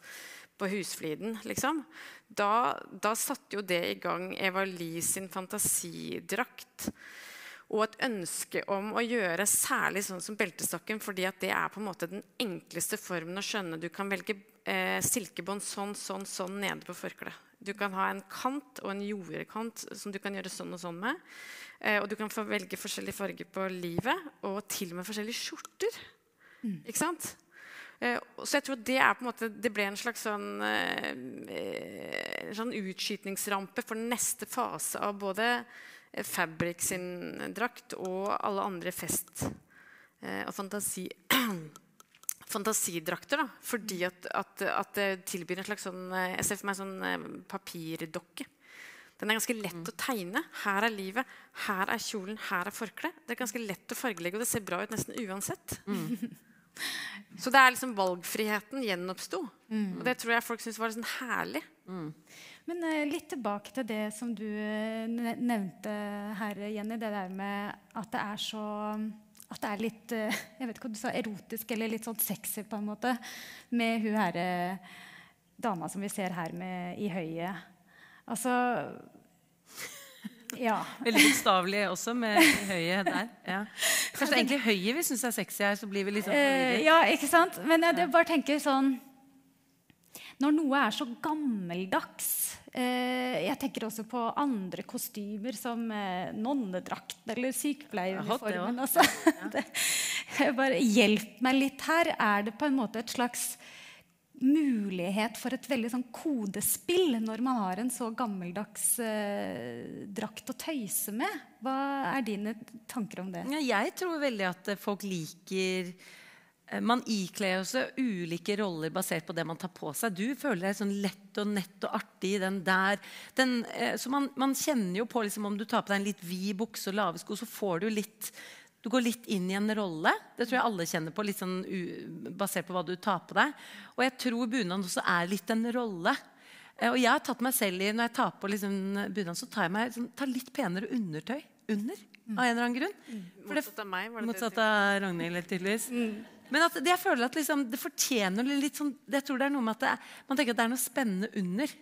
på husfliden, liksom. Da, da satte jo det i gang Eva Lie sin fantasidrakt. Og et ønske om å gjøre særlig sånn som beltestokken, fordi at det er på en måte den enkleste formen å skjønne. Du kan velge eh, silkebånd sånn, sånn, sånn nede på forkleet. Du kan ha en kant og en jordkant som du kan gjøre sånn og sånn med. Eh, og du kan få velge forskjellige farger på livet, og til og med forskjellige skjorter. Ikke sant? Eh, så jeg tror det, er på en måte, det ble en slags sånn, eh, eh, sånn utskytningsrampe for neste fase av både Fabric sin drakt og alle andre fest- eh, og fantasi fantasidrakter. da, Fordi at, at, at det tilbyr en slags sånn eh, Jeg ser for meg sånn eh, papirdokke. Den er ganske lett å tegne. Her er livet, her er kjolen, her er forkleet. Det er ganske lett å fargelegge, og det ser bra ut nesten uansett. Så det er liksom valgfriheten gjenoppsto. Og det tror jeg folk syntes var liksom herlig. Men eh, litt tilbake til det som du eh, nevnte her, Jenny. Det der med at det er så at det er litt eh, jeg vet ikke hva du sa erotisk eller litt sånn sexy på en måte med hun her dama som vi ser her med, i høyet. Altså Ja. Veldig bokstavelig også, med høyet der. Ja. Kanskje egentlig høyet vi syns er sexy her, så blir vi litt sånn ja, ikke sant? Men jeg bare tenker sånn Når noe er så gammeldags eh, Jeg tenker også på andre kostymer som eh, nonnedrakt eller sykepleieruniformen. Ja, Altså. Bare hjelp meg litt her. Er det på en måte et slags mulighet for et veldig sånn kodespill når man har en så gammeldags eh, drakt å tøyse med? Hva er dine tanker om det? Ja, jeg tror veldig at eh, folk liker Man ikler også ulike roller basert på det man tar på seg. Du føler deg sånn lett og nett og artig i den der. Den, eh, så man, man kjenner jo på liksom, Om du tar på deg en litt vid bukse og lave sko, så får du litt du går litt inn i en rolle. Det tror jeg alle kjenner på, litt sånn basert på hva du tar på deg. Og jeg tror bunad også er litt en rolle. Eh, Og jeg har tatt meg selv i, Når jeg tar på liksom, bunad, så tar jeg meg sånn, tar litt penere undertøy under. Av en eller annen grunn. Det, Motsatt av meg. var det motsatt av Ragnhild, tydeligvis. Men at det, jeg føler at liksom, det fortjener litt sånn Jeg tror det er noe med at det man tenker at det er noe spennende under.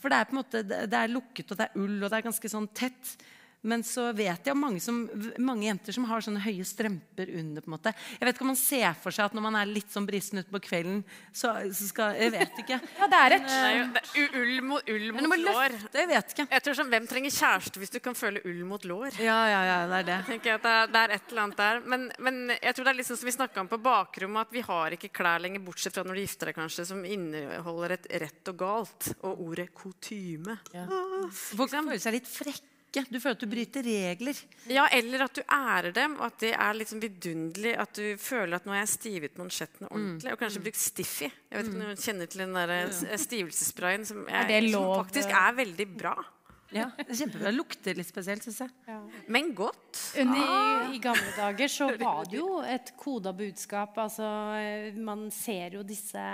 For det er på en måte, det er lukket, og det er ull, og det er ganske sånn tett. Men så vet jeg om mange, som, mange jenter som har sånne høye strømper under. på en måte. Jeg vet ikke om man ser for seg at når man er litt sånn brisen utpå kvelden, så, så skal Jeg vet ikke. Ja, det er et Det er jo ull mot, ull mot lår. løfte. Jeg vet ikke. Jeg tror sånn, Hvem trenger kjæreste hvis du kan føle ull mot lår? Ja, ja, ja, det er det. tenker jeg at det er, det er et eller annet der. Men, men jeg tror det er litt sånn som vi snakka om på bakrommet, at vi har ikke klær lenger, bortsett fra når du gifter deg, kanskje, som inneholder et rett og galt. Og ordet kutyme. Folk føler seg litt frekke. Du føler at du bryter regler. Ja, eller at du ærer dem, og at det er sånn vidunderlig. At du føler at nå har jeg stivet mansjettene ordentlig. Og kanskje brukt Stiffy. Jeg vet ikke om du kjenner til den der eh, stivelsessprayen som, som faktisk er veldig bra. Ja, det er kjempebra. Det lukter litt spesielt, syns jeg. Men godt. Under, i, I gamle dager så var det jo et koda budskap. Altså, eh, man ser jo disse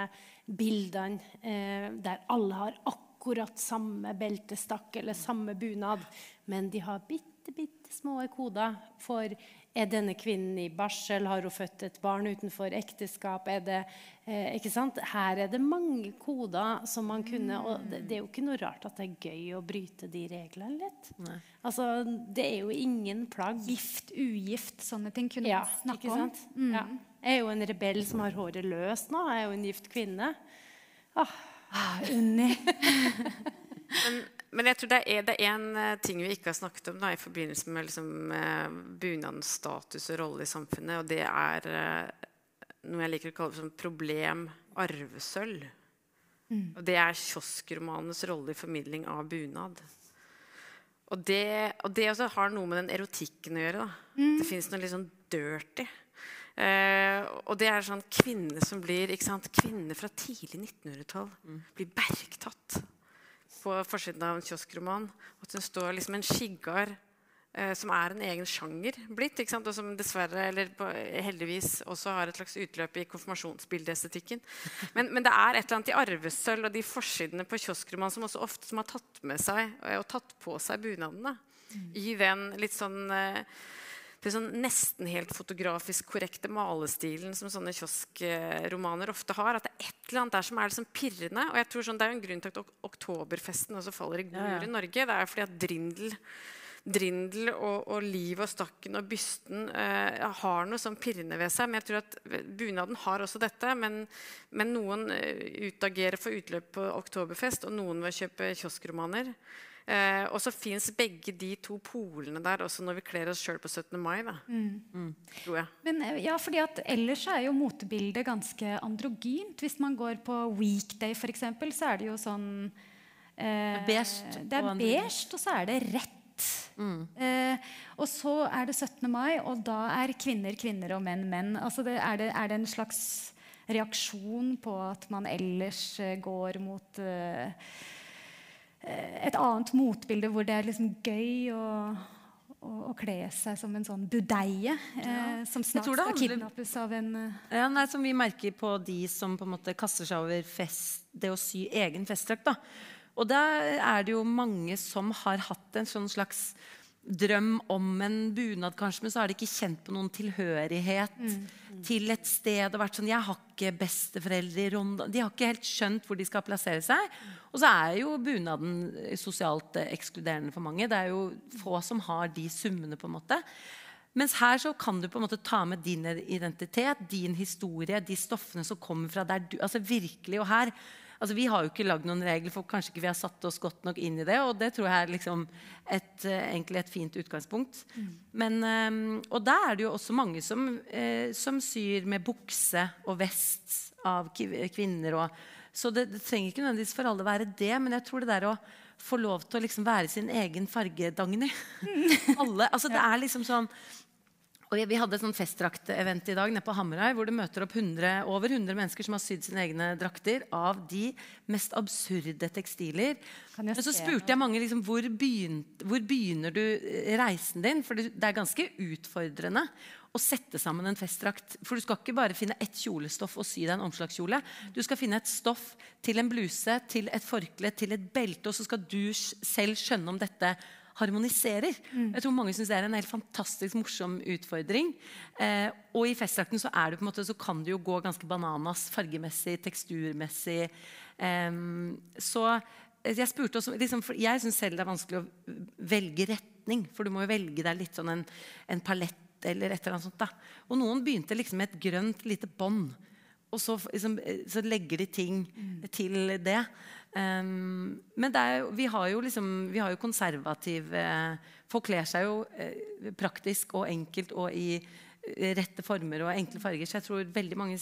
bildene eh, der alle har akkurat samme beltestakk eller samme bunad, men de har bitte, bitte små koder for er denne kvinnen i barsel? Har hun født et barn utenfor ekteskap? Er det, eh, ikke sant? Her er det mange koder som man kunne Og det, det er jo ikke noe rart at det er gøy å bryte de reglene litt. Altså, det er jo ingen plagg. gift, ugift, sånne ting kunne Ja, man snakke ikke om. Mm. Ja. Jeg er jo en rebell som har håret løst nå. Jeg er jo en gift kvinne. Ah, Unni. Men, men jeg tror det er, det en eh, ting vi ikke har snakket om da, i forbindelse med liksom, eh, bunadens status og rolle i samfunnet, og det er eh, noe jeg liker å kalle som problem arvesølv. Og det er kioskromanenes rolle i formidling av bunad. Og det, og det også har noe med den erotikken å gjøre. Da. Det fins noe litt sånn dirty. Eh, og det er sånn kvinne som blir ikke sant? Kvinne fra tidlig 1900-tall blir bergtatt på forsiden av en kioskroman. At hun står liksom en skiggar eh, som er en egen sjanger blitt, ikke sant? og som dessverre, eller på, heldigvis, også har et slags utløp i konfirmasjonsbildeestetikken. Men, men det er et eller annet i arvesølv og de forsidene på kioskroman som også ofte som har tatt med seg eh, og tatt på seg bunadene. I den litt sånn eh, det sånn nesten helt fotografisk korrekte malestilen som sånne kioskromaner ofte har. At det er et eller annet der som er liksom pirrende. Og jeg tror sånn, Det er jo en grunn til at ok oktoberfesten også faller i god Ja, ja. i Norge. Det er fordi at drindel, drindel og, og liv og stakken og bysten eh, har noe sånn pirrende ved seg. Men jeg tror at bunaden har også dette. Men, men noen eh, utagerer for utløp på oktoberfest, og noen å kjøpe kioskromaner. Eh, og så fins begge de to polene der også når vi kler oss sjøl på 17. mai. Da, tror jeg. Men eh, ja, fordi at ellers er jo motebildet ganske androgynt. Hvis man går på weekday, f.eks., så er det jo sånn eh, Det er beige, og så er det rett. Eh, og så er det 17. mai, og da er kvinner kvinner og menn menn. Altså det, er, det, er det en slags reaksjon på at man ellers eh, går mot eh, et annet motbilde hvor det er liksom gøy å, å, å kle seg som en sånn budeie eh, som snart skal kidnappes av en eh, Ja, nei, Som vi merker på de som på en måte kaster seg over fest, det å sy egen festdrakt. Og der er det jo mange som har hatt en sånn slags drøm om en bunad, kanskje, men så har de ikke kjent på noen tilhørighet til et sted. og vært sånn, Jeg har ikke besteforeldre i Ronda. De har ikke helt skjønt hvor de skal plassere seg. Og så er jo bunaden sosialt ekskluderende for mange. Det er jo få som har de summene, på en måte. Mens her så kan du på en måte ta med din identitet, din historie, de stoffene som kommer fra der du altså virkelig, og her, altså Vi har jo ikke lagd noen regler, for kanskje ikke vi har satt oss godt nok inn i det. Og det tror jeg er liksom et, eh, egentlig et fint utgangspunkt. Men, eh, og der er det jo også mange som, eh, som syr med bukse og vest av kvinner. Og, så det, det trenger ikke nødvendigvis for alle være det, men jeg tror det der å få lov til å liksom være sin egen farge, Dagny alle, altså Det er liksom sånn og vi- hadde et sånn festdraktevent i dag nede på Hamarøy, hvor det møter opp 100, over 100 mennesker som har sydd sine egne drakter av de mest absurde tekstiler. Men så spurte jeg mange liksom, hvor, begyn, hvor begynner du eh, reisen din. For det, det er ganske utfordrende å sette sammen en festdrakt. For du skal ikke bare finne ett kjolestoff og sy deg en omslagskjole. Du skal finne et stoff til en bluse, til et forkle, til et belte, og så skal du selv skjønne om dette harmoniserer. Jeg tror mange synes Det er en helt fantastisk morsom utfordring. Eh, og i festdrakten så, er det på en måte, så kan det jo gå ganske bananas fargemessig, teksturmessig. Eh, så jeg spurte også, liksom, jeg syns selv det er vanskelig å velge retning. For du må jo velge deg litt sånn en, en palett eller et eller annet sånt. da. Og noen begynte liksom med et grønt lite bånd. Og så, liksom, eh, så legger de ting til det. Um, men det er, vi har jo liksom Vi har jo konservative Folk kler seg jo eh, praktisk og enkelt og i eh, rette former og enkle farger. Så jeg tror veldig mange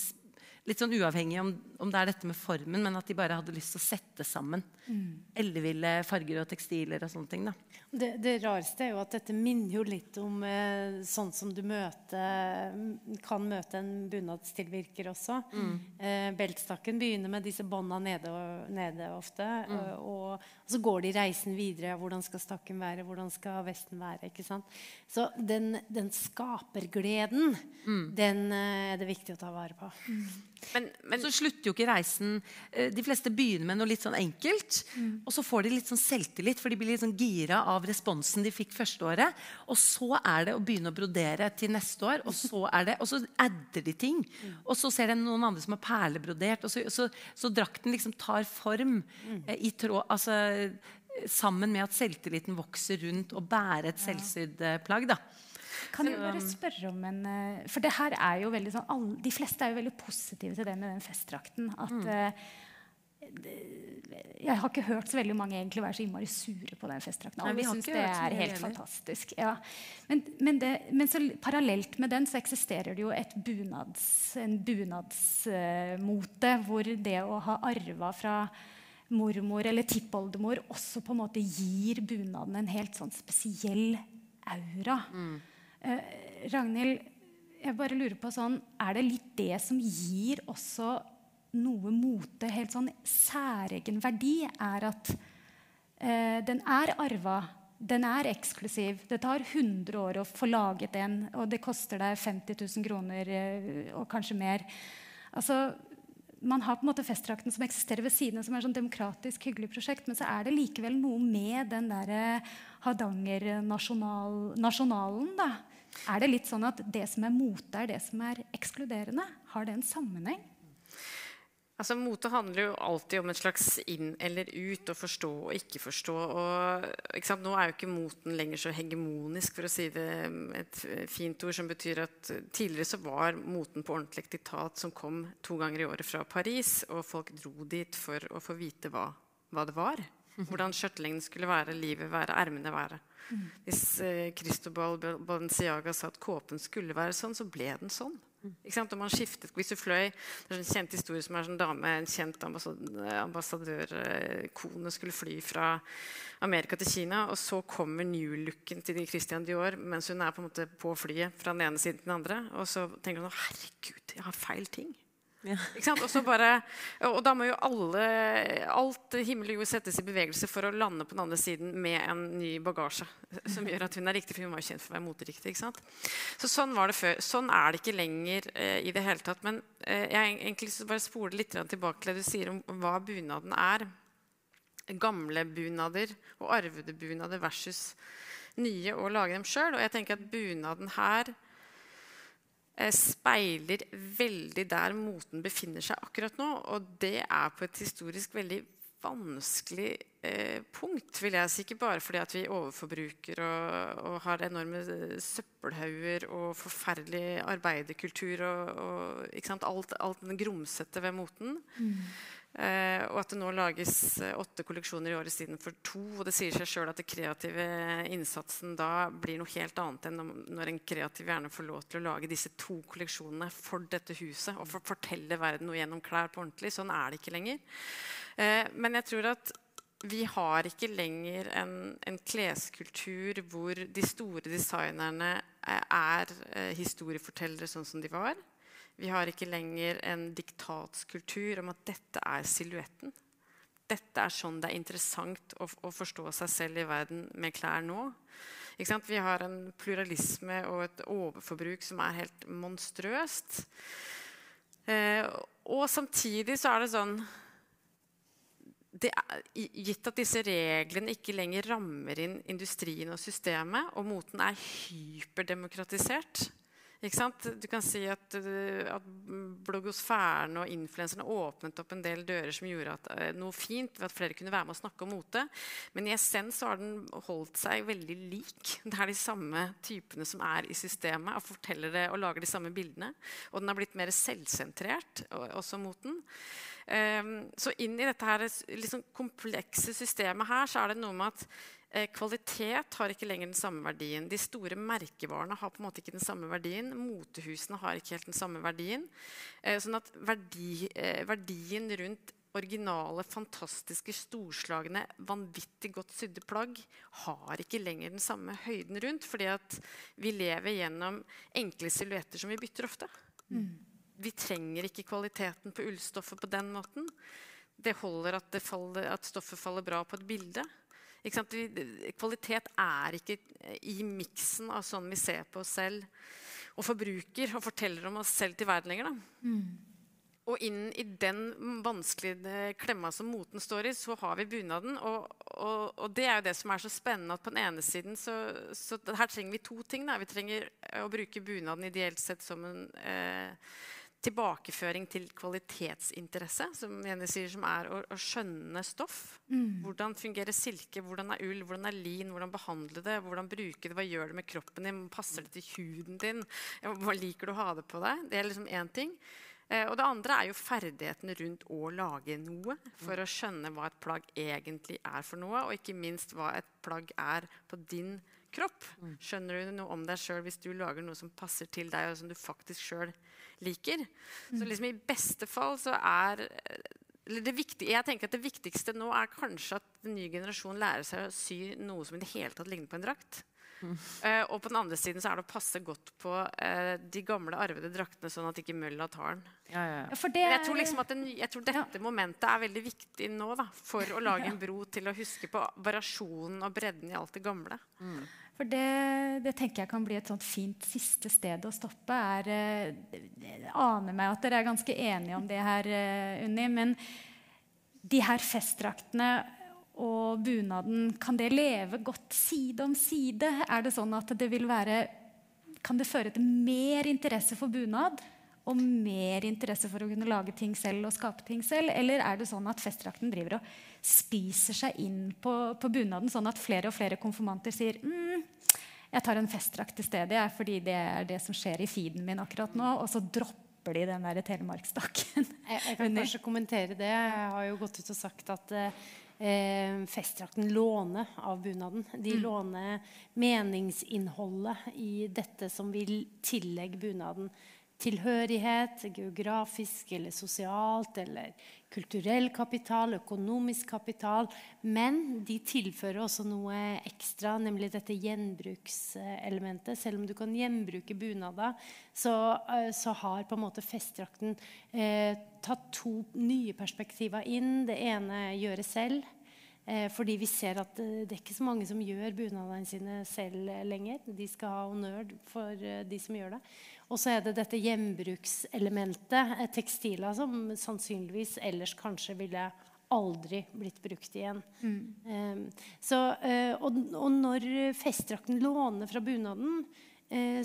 Litt sånn uavhengig om, om det er dette med formen, men at de bare hadde lyst til å sette sammen elleville farger og tekstiler og sånne ting. da. Det, det rareste er jo at dette minner jo litt om eh, sånn som du møter, kan møte en bunadstilvirker også. Eh, beltstakken begynner med disse bånda nede, nede ofte. Mm. og, og så går de reisen videre. Hvordan skal stakken være? Hvordan skal vesten være? ikke sant? Så den, den skapergleden, den eh, er det viktig å ta vare på. Men, men Så slutter jo ikke reisen eh, De fleste begynner med noe litt sånn enkelt. Og så får de litt sånn selvtillit, for de blir litt sånn gira av responsen de fikk første året. Og så er det å begynne å brodere til neste år, og så, er det, og så adder de ting. Og så ser de noen andre som har perlebrodert. Og så, så, så drakten liksom tar form mm. i tråd altså, eh, Sammen med at selvtilliten vokser rundt å bære et selvsydd eh, plagg. da. Kan jeg bare spørre om en eh, For det her er jo veldig sånn alle, De fleste er jo veldig positive til det med den festdrakten. At mm. det- Jeg har ikke hørt så veldig mange egentlig være så innmari sure på den festdrakten. Alle syns det er helt fantastisk. Ja. Men, men, det, men så parallelt med den så eksisterer det jo et bunads, en bunadsmote hvor det å ha arva fra mormor eller tippoldemor også på en måte gir bunaden en helt sånn spesiell aura. Eh, Ragnhild, jeg bare lurer på sånn, Er det litt det som gir også noe mote helt sånn særegen verdi? Er at eh, den er arva. Den er eksklusiv. Det tar 100 år å få laget en, og det koster deg 50 000 kroner eh, og kanskje mer. Altså, man har på en måte festdrakten som eksisterer ved siden av, som er et sånn demokratisk, hyggelig prosjekt, men så er det likevel noe med den der Hardanger-nasjonalen. da. Er det litt sånn at det som er mote, er det som er ekskluderende? Har det en sammenheng? Altså, Mote handler jo alltid om et slags inn eller ut, å forstå og ikke forstå. Og, ikke Nå er jo ikke moten lenger så hegemonisk, for å si det et fint ord, som betyr at tidligere så var moten på ordentlig diktat som kom to ganger i året fra Paris, og folk dro dit for å få vite hva, hva det var. Hvordan skjørtelengden skulle være, livet være, ermene være. Hvis eh, Cristobal Balenciaga sa at kåpen skulle være sånn, så ble den sånn. Ikke sant? Og man skiftet, hvis du fløy, Det er en kjent historie som er sånn dame, en kjent ambassadørkone skulle fly fra Amerika til Kina, og så kommer new-looken til Christian Dior mens hun er på en måte på flyet fra den ene siden til den andre. Og så tenker hun herregud, jeg har feil ting. Ja. Bare, og, da må jo alle, alt himmel og jord settes i bevegelse for å lande på den andre siden med en ny bagasje. Som gjør at hun er riktig, for hun var jo kjent for å være moteriktig. Så sånn var det før. Sånn er det ikke lenger eh, i det hele tatt. Men eh, jeg egentlig bare spoler litt tilbake til det du sier om hva bunaden er. Gamle bunader og arvede bunader versus nye, og lage dem sjøl. Og jeg tenker at bunaden her speiler veldig der moten befinner seg akkurat nå. Og det er på et historisk veldig vanskelig eh, punkt, vil jeg si. Ikke bare fordi at vi overforbruker og, og har enorme søppelhauger og forferdelig arbeiderkultur og, og alt, alt den grumsete ved moten. Mm. Eh, og at det nå lages eh, åtte kolleksjoner i året siden for to. Og det sier seg sjøl at den kreative innsatsen da blir noe helt annet enn når en kreativ gjerne får lov til å lage disse to kolleksjonene for dette huset og for fortelle verden noe gjennom klær på ordentlig. Sånn er det ikke lenger. Eh, men jeg tror at vi har ikke lenger en, en, kleskultur hvor de store designerne er, historiefortellere sånn som de var. Vi har ikke lenger en diktatskultur om at dette er silhuetten. Dette er sånn det er interessant å, å forstå seg selv i verden med klær nå. Vi har en pluralisme og et overforbruk som er helt monstrøst. Eh, og samtidig så er det sånn det er, Gitt at disse reglene ikke lenger rammer inn industrien og systemet, og moten er hyperdemokratisert, du kan si at, eh, at blogosfæren og influenserne åpnet opp en del dører som gjorde at, uh, noe fint ved at flere kunne være med og snakke om mote. Men i essens har den holdt seg veldig lik. Det er de samme typene som er i systemet og forteller det og lager de samme bildene. Og den har blitt mer selvsentrert, også moten. Um, så inn i dette her, liksom komplekse systemet her så er det noe med at Eh, kvalitet har ikke lenger den samme verdien. De store merkevarene har på en måte ikke den samme verdien. Motehusene har ikke helt den samme verdien. Eh, sånn at verdi, eh, verdien rundt originale, fantastiske, storslagne, vanvittig godt sydde plagg har ikke lenger den samme høyden rundt, fordi at vi lever gjennom enkle silhuetter som vi bytter ofte. Mm. Vi trenger ikke kvaliteten på ullstoffet på den måten. Det holder at, det faller, at stoffet faller bra på et bilde. Kvalitet er ikke i miksen av sånn vi ser på oss selv og forbruker og forteller om oss selv til verden lenger. Mm. Og inn i den vanskelige klemma som moten står i, så har vi bunaden. Og, og, og, det er jo det som er så spennende at på den ene siden så, så her trenger vi to ting. Da. Vi trenger å bruke bunaden ideelt sett som en eh, tilbakeføring til kvalitetsinteresse, som Jenny sier, som er å, å skjønne stoff. Mm. Hvordan fungerer silke, hvordan er ull, hvordan er lin, hvordan behandle det, hvordan bruke det, hva gjør det med kroppen din, passer det til huden din, hva liker du å ha det på deg? Det er liksom én ting. Eh, og det andre er jo ferdigheten rundt å lage noe, for å skjønne hva et plagg egentlig er for noe, og ikke minst hva et plagg er på din kropp. Mm. Skjønner du noe om deg sjøl hvis du lager noe som passer til deg, og som du faktisk sjøl liker. Så mm. liksom i beste fall så er det viktige, jeg tenker at det viktigste nå er kanskje at den nye generasjonen lærer seg å sy noe som i det hele tatt ligner på en drakt. Uh, og på den andre siden så er det å passe godt på uh, de gamle arvede draktene, sånn at ikke mølla tar den. Ja, ja, ja. Det jeg tror, liksom at den, jeg tror dette momentet er veldig viktig nå da, for å lage en bro til å huske på variasjonen og bredden i alt det gamle. For det, det tenker jeg kan bli et sånt fint siste sted å stoppe. Er, eh, jeg aner meg at dere er ganske enige om det her, eh, Unni. Men de her festdraktene og bunaden, kan det leve godt side om side? Er det sånn at det vil være Kan det føre til mer interesse for bunad? Og mer interesse for å kunne lage ting selv og skape ting selv? Eller er det sånn at festdrakten driver og spiser seg inn på, på bunaden, sånn at flere og flere konfirmanter sier mm, jeg tar en festdrakt i stedet, jeg, fordi det er det som skjer i feeden min akkurat nå. Og så dropper de den der telemarksstakken. Jeg, jeg kan kanskje kommentere det. Jeg har jo gått ut og sagt at eh, festdrakten låner av bunaden. De låner meningsinnholdet i dette som vil tillegge bunaden tilhørighet, geografisk eller sosialt eller kulturell kapital, økonomisk kapital. Men de tilfører også noe ekstra, nemlig dette gjenbrukselementet. Selv om du kan gjenbruke bunader, så, eh, så har på en måte festdrakten eh, tatt to nye perspektiver inn. Det ene gjøre selv. Eh, fordi vi ser at eh, det er ikke så mange som gjør bunadene sine selv eh, lenger. De skal ha honnør for de som gjør det. Og så er det dette gjenbrukselementet, eh, tekstiler, som sannsynligvis ellers kanskje ville aldri blitt brukt igjen. Mm. så, eh, og, og når festdrakten låner fra bunaden,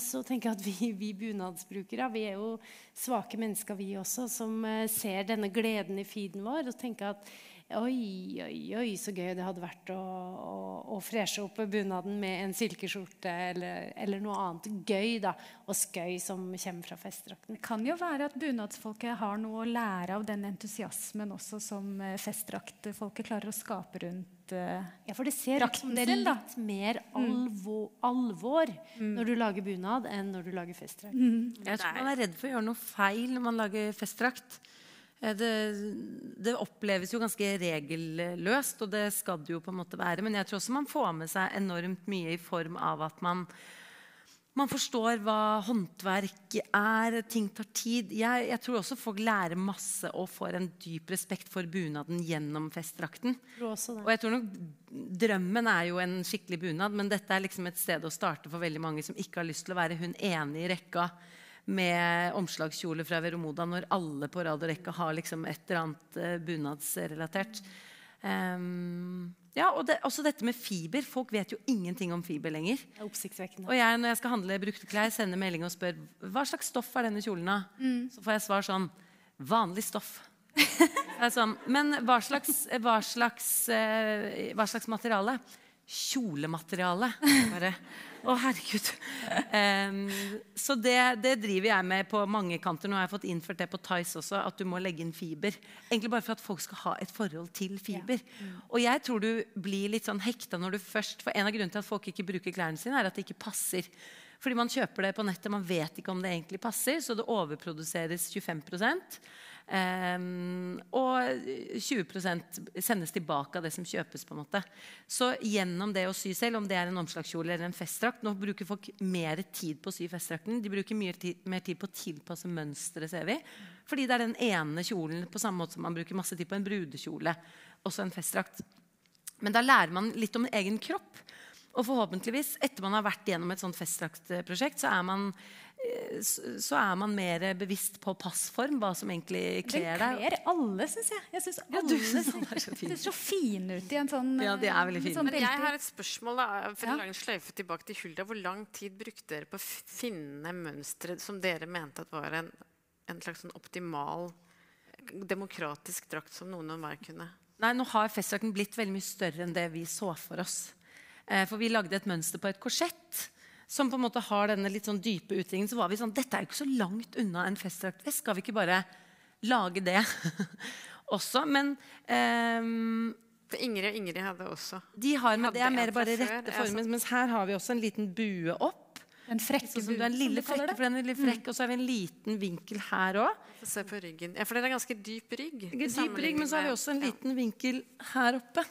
så tenker jeg at vi, vi bunadsbrukere vi er jo svake mennesker, vi også, som ser denne gleden i feeden vår og tenker at Oi, oi, oi, så gøy det hadde vært å, å, å freshe opp bunaden med en silkeskjorte eller, eller noe annet gøy da, og skøy som kommer fra festdrakten. Det kan jo være at bunadsfolket har noe å lære av den entusiasmen også som eh, festdraktfolket klarer å skape rundt uh, Ja, for det ser ut som det er litt mer alvo, alvor når du lager bunad, enn når du lager festdrakt. Jeg tror man er redd for å gjøre noe feil når man lager festdrakt. Eh, Det, det oppleves jo ganske regelløst, og det skal det jo på en måte være. Men jeg tror også man får med seg enormt mye i form av at man, man forstår hva håndverk er. Ting tar tid. Jeg, jeg tror også folk lærer masse og får en dyp respekt for bunaden gjennom festdrakten. Og jeg tror nok Drømmen er jo en skikkelig bunad, men dette er liksom et sted å starte for veldig mange som ikke har lyst til å være hun ene i rekka med omslagskjole fra Veromoda når alle på rad og rekke har liksom et eller annet eh, bunadsrelatert. Um, ja, og det, også dette med fiber. Folk vet jo ingenting om fiber lenger. Det er oppsiktsvekkende. Og jeg, når jeg skal handle brukte klær, sender melding og spør hva slags stoff er denne kjolen av. Så får jeg svar sånn vanlig stoff. Sånn, Men hva slags, hva slags, eh, hva slags materiale? Kjolemateriale. Bare, å, herregud. Um, så det, det driver jeg med på mange kanter. Nå har jeg fått innført det på Tice også, at du må legge inn fiber. Egentlig bare for at folk skal ha et forhold til fiber. Og jeg tror du blir litt sånn hekta når du først For en av grunnene til at folk ikke bruker klærne sine, er at det ikke passer. Fordi man kjøper det på nettet, man vet ikke om det egentlig passer, så det overproduseres 25 Ehm, og 20 sendes tilbake av det som kjøpes. på en måte. Så gjennom det å sy selv, om det er en omslagskjole eller en festdrakt Nå bruker folk mer tid på å sy festdrakten. De bruker mye tid, mer tid på å tilpasse mønsteret, ser vi. Fordi det er den ene kjolen på samme måte som man bruker masse tid på en brudekjole. Også en festdrakt. Men da lærer man litt om egen kropp. Og forhåpentligvis, etter man har vært gjennom et sånt festdraktprosjekt, så er man eh, så er man mer bevisst på passform, hva som egentlig Den kler deg. kler alle, syns jeg. Jeg syns Ja, alle du synes alle er så ser fine. så fine ut i en sånn Ja, de er veldig fine. sånn Men jeg har et spørsmål. da, for Ja. å lage en sløyfe tilbake til Hulda. Hvor lang tid brukte dere på å finne mønstre som dere mente at var en, en slags sånn optimal, demokratisk drakt som noen og hver kunne? Nei, nå har festdrakten blitt veldig mye større enn det vi så for oss. Eh, for vi lagde et mønster på et korsett som på en måte har denne litt sånn dype utringningen. Så var vi sånn Dette er jo ikke så langt unna en festdraktvest. Skal vi ikke bare lage det også? Men um, For Ingrid og Ingrid hadde også. de har men det er mer bare rette former. Mens her har vi også en liten bue opp. En frekke bue. som du er en lille som du kaller frekk, det. for den er litt frekk, og så har vi en liten vinkel her òg. Se på ryggen. Ja, for det er ganske dyp rygg. Dyp rygg, men så har vi også en liten vinkel her oppe.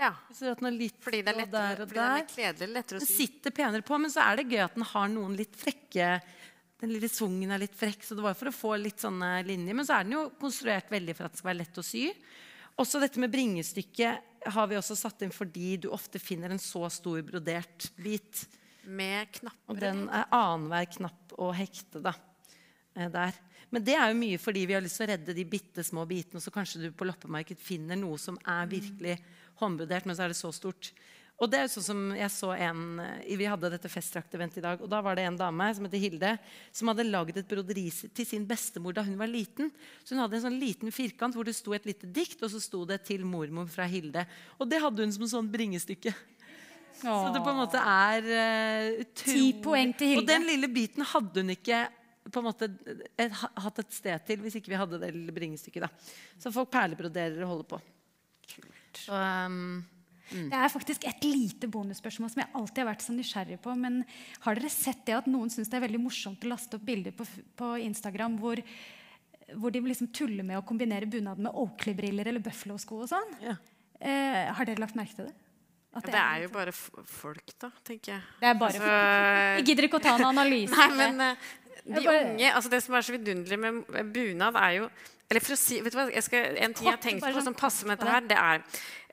Ja. Den litt Fordi det er og der og den er der. kledelig, lettere å Den sy. sitter penere på, men så er det gøy at den har noen litt frekke Den lille svungen er litt frekk, så det var for å få litt sånne linjer. Men så er den jo konstruert veldig for at det skal være lett å sy. Også dette med bringestykket har vi også satt inn fordi du ofte finner en så stor brodert bit. Med knapper. Og den er annenhver knapp å hekte da, eh, der. Men det er jo mye fordi vi har lyst til å redde de bitte små bitene, så kanskje du på loppemarked finner noe som er virkelig håndbrodert, men så er det så stort. Og det er jo sånn som jeg så en, eh, Vi hadde dette festdrakteventet i dag, og da var det en dame som heter Hilde, som hadde lagd et broderi til sin bestemor da hun var liten. Så hun hadde en sånn liten firkant hvor det sto et lite dikt, og så sto det 'Til mormor fra Hilde'. Og det hadde hun som sånn bringestykke. Så det på en måte er uh, Ti poeng til Hilde. Og den lille biten hadde hun ikke på en måte et, hatt et sted til hvis ikke vi hadde det lille bringestykket. da. Så folk perlebroderer og holder på. Så, um, Det er faktisk et lite bonusspørsmål som jeg alltid har vært så nysgjerrig på. Men har dere sett det at noen syns det er veldig morsomt å laste opp bilder på, på Instagram hvor, hvor de liksom tuller med å kombinere bunaden med Oakley-briller eller Buffalo-sko og sånn? ja. Eh, har dere lagt merke til det? At Det er jo bare f folk, da, tenker jeg. Det er bare Altså, Jeg gidder ikke å ta en analyse. Nei, men de unge altså Det som er så vidunderlig med bunad, er jo eller for å si, vet du hva, jeg skal, En ting jeg har tenkt på sånn som passer med dette her, det er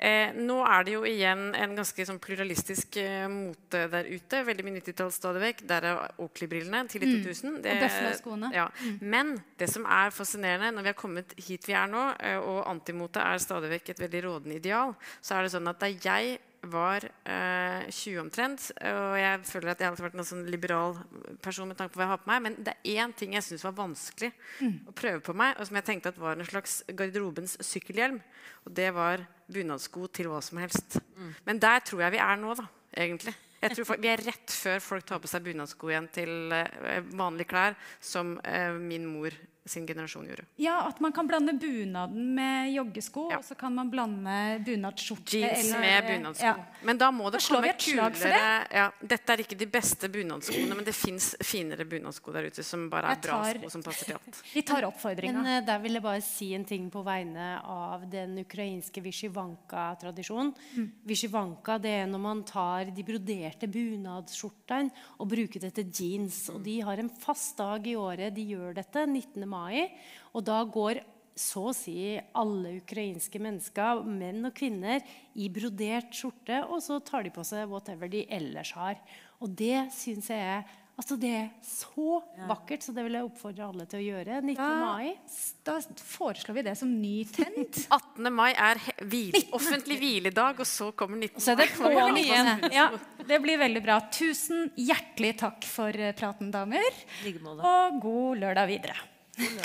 eh, Nå er det jo igjen en ganske sånn pluralistisk eh, mote der ute. Veldig mye 90-tall stadig vekk. Der er Oakley-brillene til 2000. Det- Mm. Og Buffalo-skoene. Ja. Men det som er fascinerende når vi har kommet hit vi er nå, eh, og antimote er stadig vekk et veldig rådende ideal, så er det sånn at det er jeg var eh, 20 omtrent, og jeg føler at jeg har vært en sånn liberal person med tanke på hva jeg har på meg, men det er én ting jeg syns var vanskelig å prøve på meg, og som jeg tenkte at var en slags garderobens sykkelhjelm, og det var bunadsko til hva som helst. Men der tror jeg vi er nå, da, egentlig. Jeg tror folk, Vi er rett før folk tar på seg bunadsko igjen til eh, vanlige klær, som eh, min mor sin generasjon gjorde. Ja, At man kan blande bunaden med joggesko, Ja. og så kan man blande bunadsskjorte Jeans eller- med bunadssko. Ja. Men da må det Da komme kulere ja, Dette er ikke de beste bunadskoene, men det fins finere bunadsko der ute som bare er tar, bra sko som passer til alt. Vi tar Men oppfordringa. eh, der vil jeg bare si en ting på vegne av den ukrainske vishivanka-tradisjonen. Vishivanka det er når man tar de broderte bunadsskjortene og bruker det til jeans. Og de har en fast dag i året de gjør dette, 19. mai. Og da går så å si alle ukrainske mennesker, menn og kvinner, i brodert skjorte, og så tar de på seg whatever de ellers har. Og det syns jeg er Altså Det er så vakkert, så det vil jeg oppfordre alle til å gjøre. 19. mai. Da foreslår vi det som ny trend. 18. mai er hvile, hvil, offentlig hviledag, og så kommer 19. Så er det mai. på'n igjen. Ja, Det blir veldig bra. Tusen hjertelig takk for eh, praten, damer. Og god lørdag videre. Voilà.